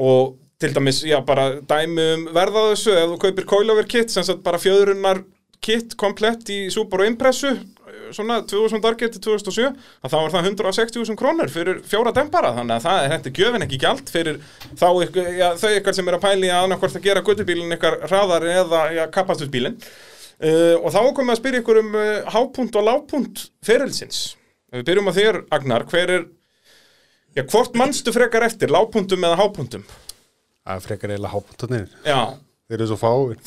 Og til dæmis, já, bara dæmi um verða þessu, ef þú kaupir coilover kit, sem sagt bara fjöðrunar kit komplett í Subaru Impressu svona 2000 dargir til 2007 að þá var það 160.000 krónur fyrir fjóra dempara þannig að það er þetta gjöfin ekki gjald fyrir þá ykkur, já, þau ykkar sem er að pæli að annarkvort að gera guttubílinn ykkar hraðar eða já, kapastusbílinn uh, og þá komum við að spyrja ykkur um uh, hápunt og lágpunt ferilsins. Ef við byrjum á þér Agnar, hver er já, hvort manstu frekar eftir lágpuntum eða hápuntum Það er frekar eiginlega hápuntarnir. já Þeir eru svo fáir.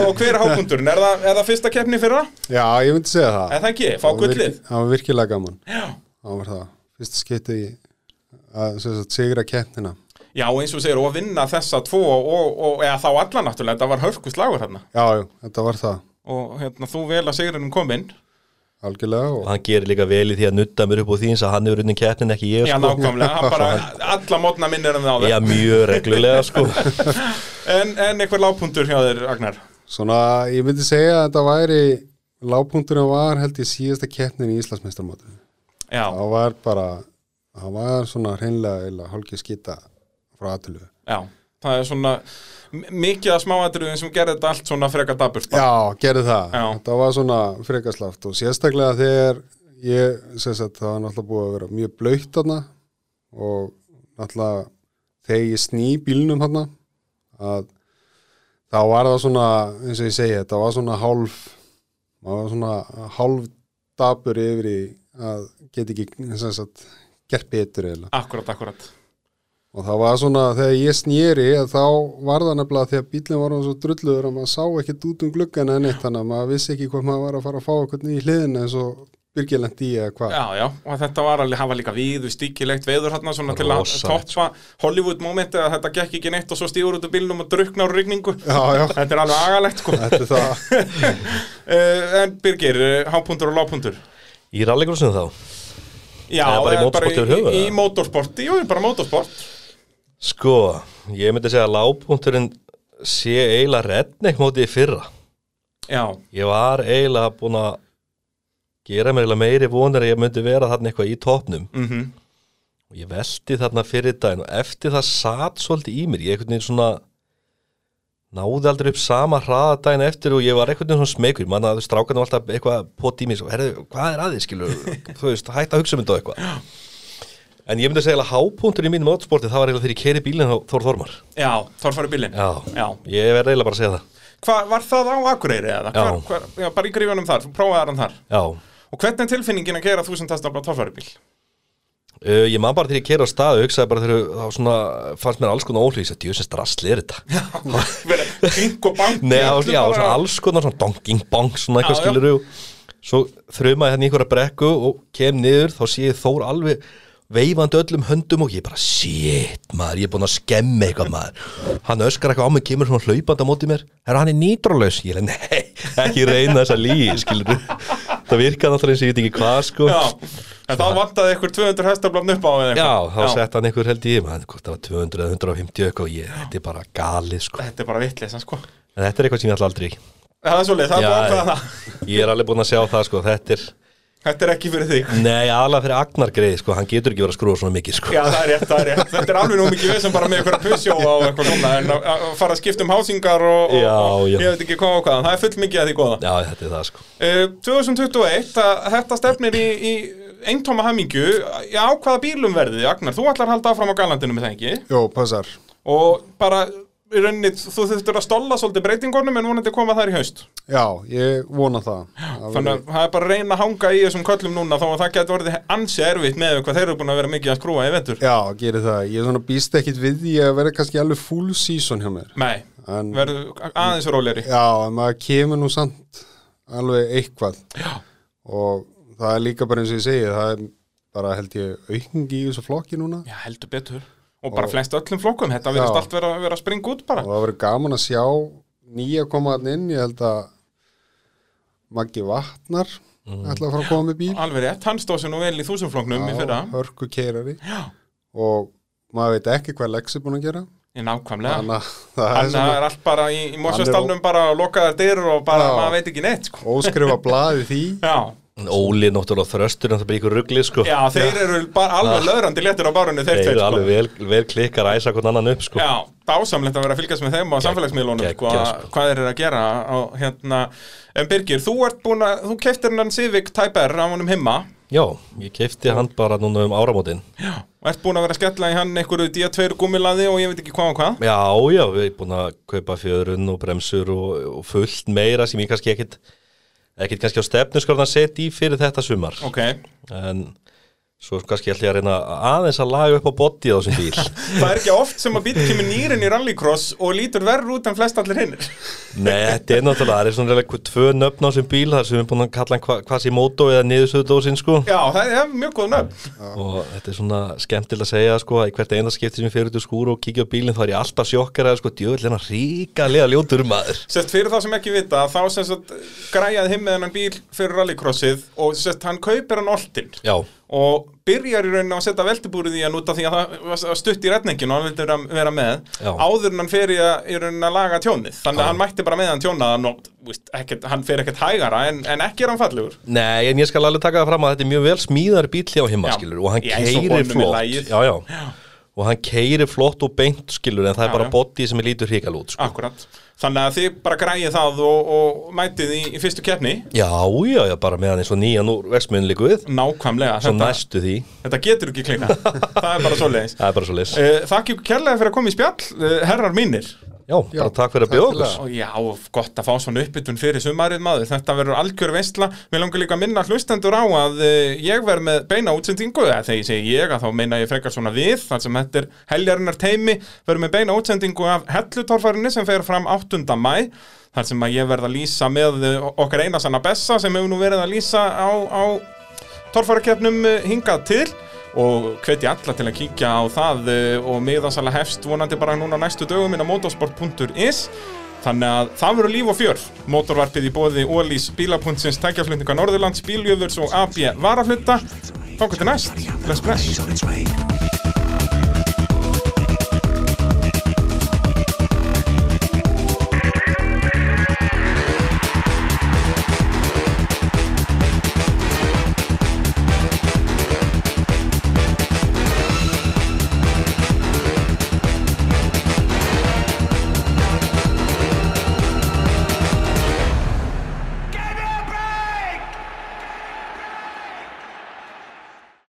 og hver er hápunturinn, er er það fyrsta keppni fyrra? Já, ég myndi segja það. Er það ekki, fá gullið Það var virkilega gaman. Já Það var það. Fyrsta skipti í að sagt, sigra keppnina. Já, eins og segir, og að vinna þessa tvo og, og, eða þá alla náttúrulega, þetta var hörku slagur hérna Já, já, þetta var það. og hérna, þú vel að sigrinum kominn Algjörlega og og hann gerir líka vel í því að nutta mér upp á því eins að hann hefur unni keppnin ekki ég Já, sko. nákvæmlega, hann bara, [LAUGHS] alla mótna minnir um það. Já, mjög reglulega sko. [LAUGHS] En, en einhver lágpuntur hjá þér, Agnar svona, ég myndi segja að þetta væri lágpunkturinn var held ég síðasta keppnin í Íslandsmeistarmótinu. Já, Það var bara, það var svona hreinlega eða hálki skita frá aðtölu. já, það er svona mikið að smáatriðum sem gerði þetta allt svona frekar daburt bara. Já, gerði það. Já. Það var svona frekaslaft og sérstaklega þegar ég, sem sagt, það var náttúrulega búið að vera mjög blöytt þarna og náttúrulega þegar ég sný bílnum þarna að þá var það svona, eins og ég segi, þetta var svona hálf, maður var svona hálf dabur yfir í að geta ekki, gert betur eða. Akkurat, akkurat Og það var svona, þegar ég snýri, þá var það nefnilega því að bílinn var svo drulluður að maður sá ekkert út um gluggan en eitt, þannig að maður vissi ekki hvað maður var að fara að fá eitthvað í hliðina eins og byrgilend í eða hvað. Já, já, og þetta var alveg, hafa líka víðu stíkilegt veður hérna svona til að toppa Hollywood momenti að þetta gekk ekki neitt og svo stígur út úr bílnum og drukna úr rigningu. Já, já, Þetta er alveg agalegt, sko. Þetta er það. uh, [LAUGHS] En Birgir, uh, hápuntur og lágpuntur Í rallycrossinu þá? Já, bara í höfuð, í, í motorsporti, jú, bara motorsport Sko, ég myndi segja að lágpunkturinn sé eiginlega redneck mótið í fyrra. Já, Ég var eiginlega búin að gera mér meiri vonir að ég myndi vera þarna eitthvað í topnum mhm. Og ég velti þarna fyrir daginn og eftir það satt svolítið í mér. Ég einhvern veginn svona náði aldrei upp sama hraða daginn eftir og ég var einhvern veginn svona smegur manna að strákan var alltaf eitthvað pot í mér svo, herðu, hvað er aðeins skilur þú veist, hætt að hugsa um þetta og eitthvað [GASPS] en ég myndi segja að hápunktur í mínum motorsporti það var eiginlega þegar ég keiri bílinn á Þór Þormar. Já, Þorfari bílinn. Já, Já. ég verði eiginlega bara að segja það. Hvað, var það á Akureyri eða? Já. Hvar, hvar, já, bara í grífunum þar, prófaði hann þar. Já, Og hvernig er tilfinningin að gera þúsund testa á Þorfari bíl? Uh, ég man bara þegar ég keiri á stað og hugsaði bara þegar þá svona fannst mér alls konar óhlýs að djöðsins drasli er þetta. Verið kring og bank Hann veifandi öllum höndum og ég bara shit maður, ég er búin að skemmi eitthvað maður. Hann öskar eitthvað á mig, kemur svona hlaupandi á móti mér. Er hann er nýtralaus? Ég er nei, ekki reyna þessa lí skilur það virkaði náttúrulega eins og ég veit ekki hvað sko. Já, en þá vantaði ykkur 200 hestablafn upp á eða Já, þá sett hann einhver held ég maður, það var 200 eða 150 eitthvað og ég, þetta er bara galið sko. Þetta er bara vitleisa sko. En þetta er eitthvað sem ég ætla aldrei. Það er svolítið, það er Já, bara ákveða ég- það ég er alveg búin að sjá það sko. Þetta er, Þetta er ekki fyrir þig. Nei, aðalega fyrir Agnar greið sko, hann getur ekki verið að skrúa svona mikið sko. Já, það er rétt, það er rétt. Þetta er alveg nú mikið við sem bara með ykkur að pusjó og eitthvað svona En að fara að skipta um hásingar og, og, Já, og já. ég veit ekki hvað og hvað Það er full mikið að því góða. Já, þetta er það sko. Uh, 2021, að þetta stefnir í, í eintóma hamingju. Já, hvaða bílum verði, Agnar? Þú ætlar að halda áfram á galandinu með það ekki? Jó, passar. Og bara, í rauninni, þú þurftur að stolla svolítið breytingunum En vonandi koma þær í haust Já, ég vona það. Þannig að það er bara að reyna að hanga í þessum köllum núna Þó að það getur orðið ansi erfitt með hvað þeir eru búin að vera mikið að skrúa í vetur Já, gerir það. Ég er svona býst ekkit við því að vera kannski alveg full season hjá mér. Nei, verður aðeins róleri já, en maður kemur nú samt alveg eitthvað. Já. Og það er líka bara eins og ég segi, það er bara held ég aukningi í þessu flokki núna. Já, heldur betur Og bara flest öllum flokkum, þetta verðist Já. allt vera, vera að springa út bara Og það verður gaman að sjá nýja koma hann inn, ég held að Maggi Vatnar ætla að fara að koma með bíl. Alveg rétt, hann stóð sér nú vel í þúsumfloknum í fyrra hörku keirari. Já. Og maður veit ekki hvað Lex er búin að gera. Í nákvæmlega Þannig [LAUGHS] að það er svona er allt bara í, í Mosfjöstalnum bara lokaðar dyr og bara Já. maður veit ekki neitt sko. óskrifa blaði því. Já, Óli náttúrulega þröstur en það blir ykkur ruggli sko. Já, þeir eru bara alveg löðrandi léttur á bárunni þeir Þeir tveir eru sko. alveg vel, vel klikkar að æsa hvern annan upp sko. Já, dásamlegt að vera að fylgjast með þeim á samfélagsmiðlunum sko, sko. hvað þeir eru að gera á, hérna, En Birgir, þú ert búin að þú keftir hennan Civic Type R á honum himma. Já, ég keipti hann bara núna um áramótin. Já, og ert búin að vera að skella í hann einhverju D2 gummilaði og ég veit ekki hvað og hvað. Já, já, við erum búin að kaupa fjöðrun og bremsur og, og fullt meira sem ég kannski ekkit ekkit kannski á stefnu sko að setja í fyrir þetta sumar. Ok, en svo kannski ætla ég að reyna aðeins að laga upp á body á þessum bíl. [LAUGHS] Það er ekki oft sem að bíl kemur nýrin í rallycross og lítur verður út en flest allir hinnir Nei, þetta er náttúrulega, það er svona reyna tvö nöfn á þessum bíl þar sem við erum búin að kalla hann hva, hvað sé mótó eða niðursöðudósin sko. Já, það er mjög góð nöfn. Og þetta er svona skemmtilega að segja sko að í hvert eina skipti sem ég fer út úr skúru og kíkja á bílinn þá er ég alltaf sjokkar að sko og Já, byrjar í rauninni að setja veltibúrið í hann út af því að það stutt í retninginu og hann vildi vera, vera með Já. áður en hann fer í, í rauninni að laga tjónið þannig að hann mætti bara með hann tjónaðan og víst, ekkert, hann fer ekkert hægara en, en ekki er hann fallegur nei en ég skal alveg taka það fram að þetta er mjög vel smíðar bíl hjá himma Já. og hann Já, keirir flott lagið. já, já. Og hann keirir flott og beint skilur en það Já, er bara body sem er lítur ríkal út sko. akkurat. Þannig að þið bara græjið það og, og mætið í, í fyrstu keppni? Já, já, já, bara með hann eins og nýjan úr versmiðin líkuð nákvæmlega, svo þetta, næstu því, þetta getur ekki klika [LAUGHS] það er bara svoleiðis. Það er bara svo leys uh, Þakk ykkur kærlega fyrir að koma í spjall uh, herrar mínir Já, bara takk fyrir að bjóða okkur. Og já, gott að fá svona uppbytun fyrir sumarið maður, þetta verður algjör veistla Mér langar líka að minna hlustendur á að uh, ég verð með beina útsendingu. Eða þegar ég segi ég að þá meina ég frekar svona við þar sem þetta er heljarinnar teimi verður með beina útsendingu af hellutorfærinni sem fer fram 8. mæ þar sem að ég verð að lýsa með uh, okkar einasanna Bessa sem hefur nú verið að lýsa á, á torfærakeppnum uh, hingað til og hveti alla til að kíkja á það uh, og miðasala hefst vonandi bara núna næstu dögum inn á motorsport.is þannig að það verður líf og fjör. Motorvarpið í bóði Ólís bílapuntsins tækjaflutninga Norðurlands, bíljöfurs og AB varaflutta Þannig til næst, its way.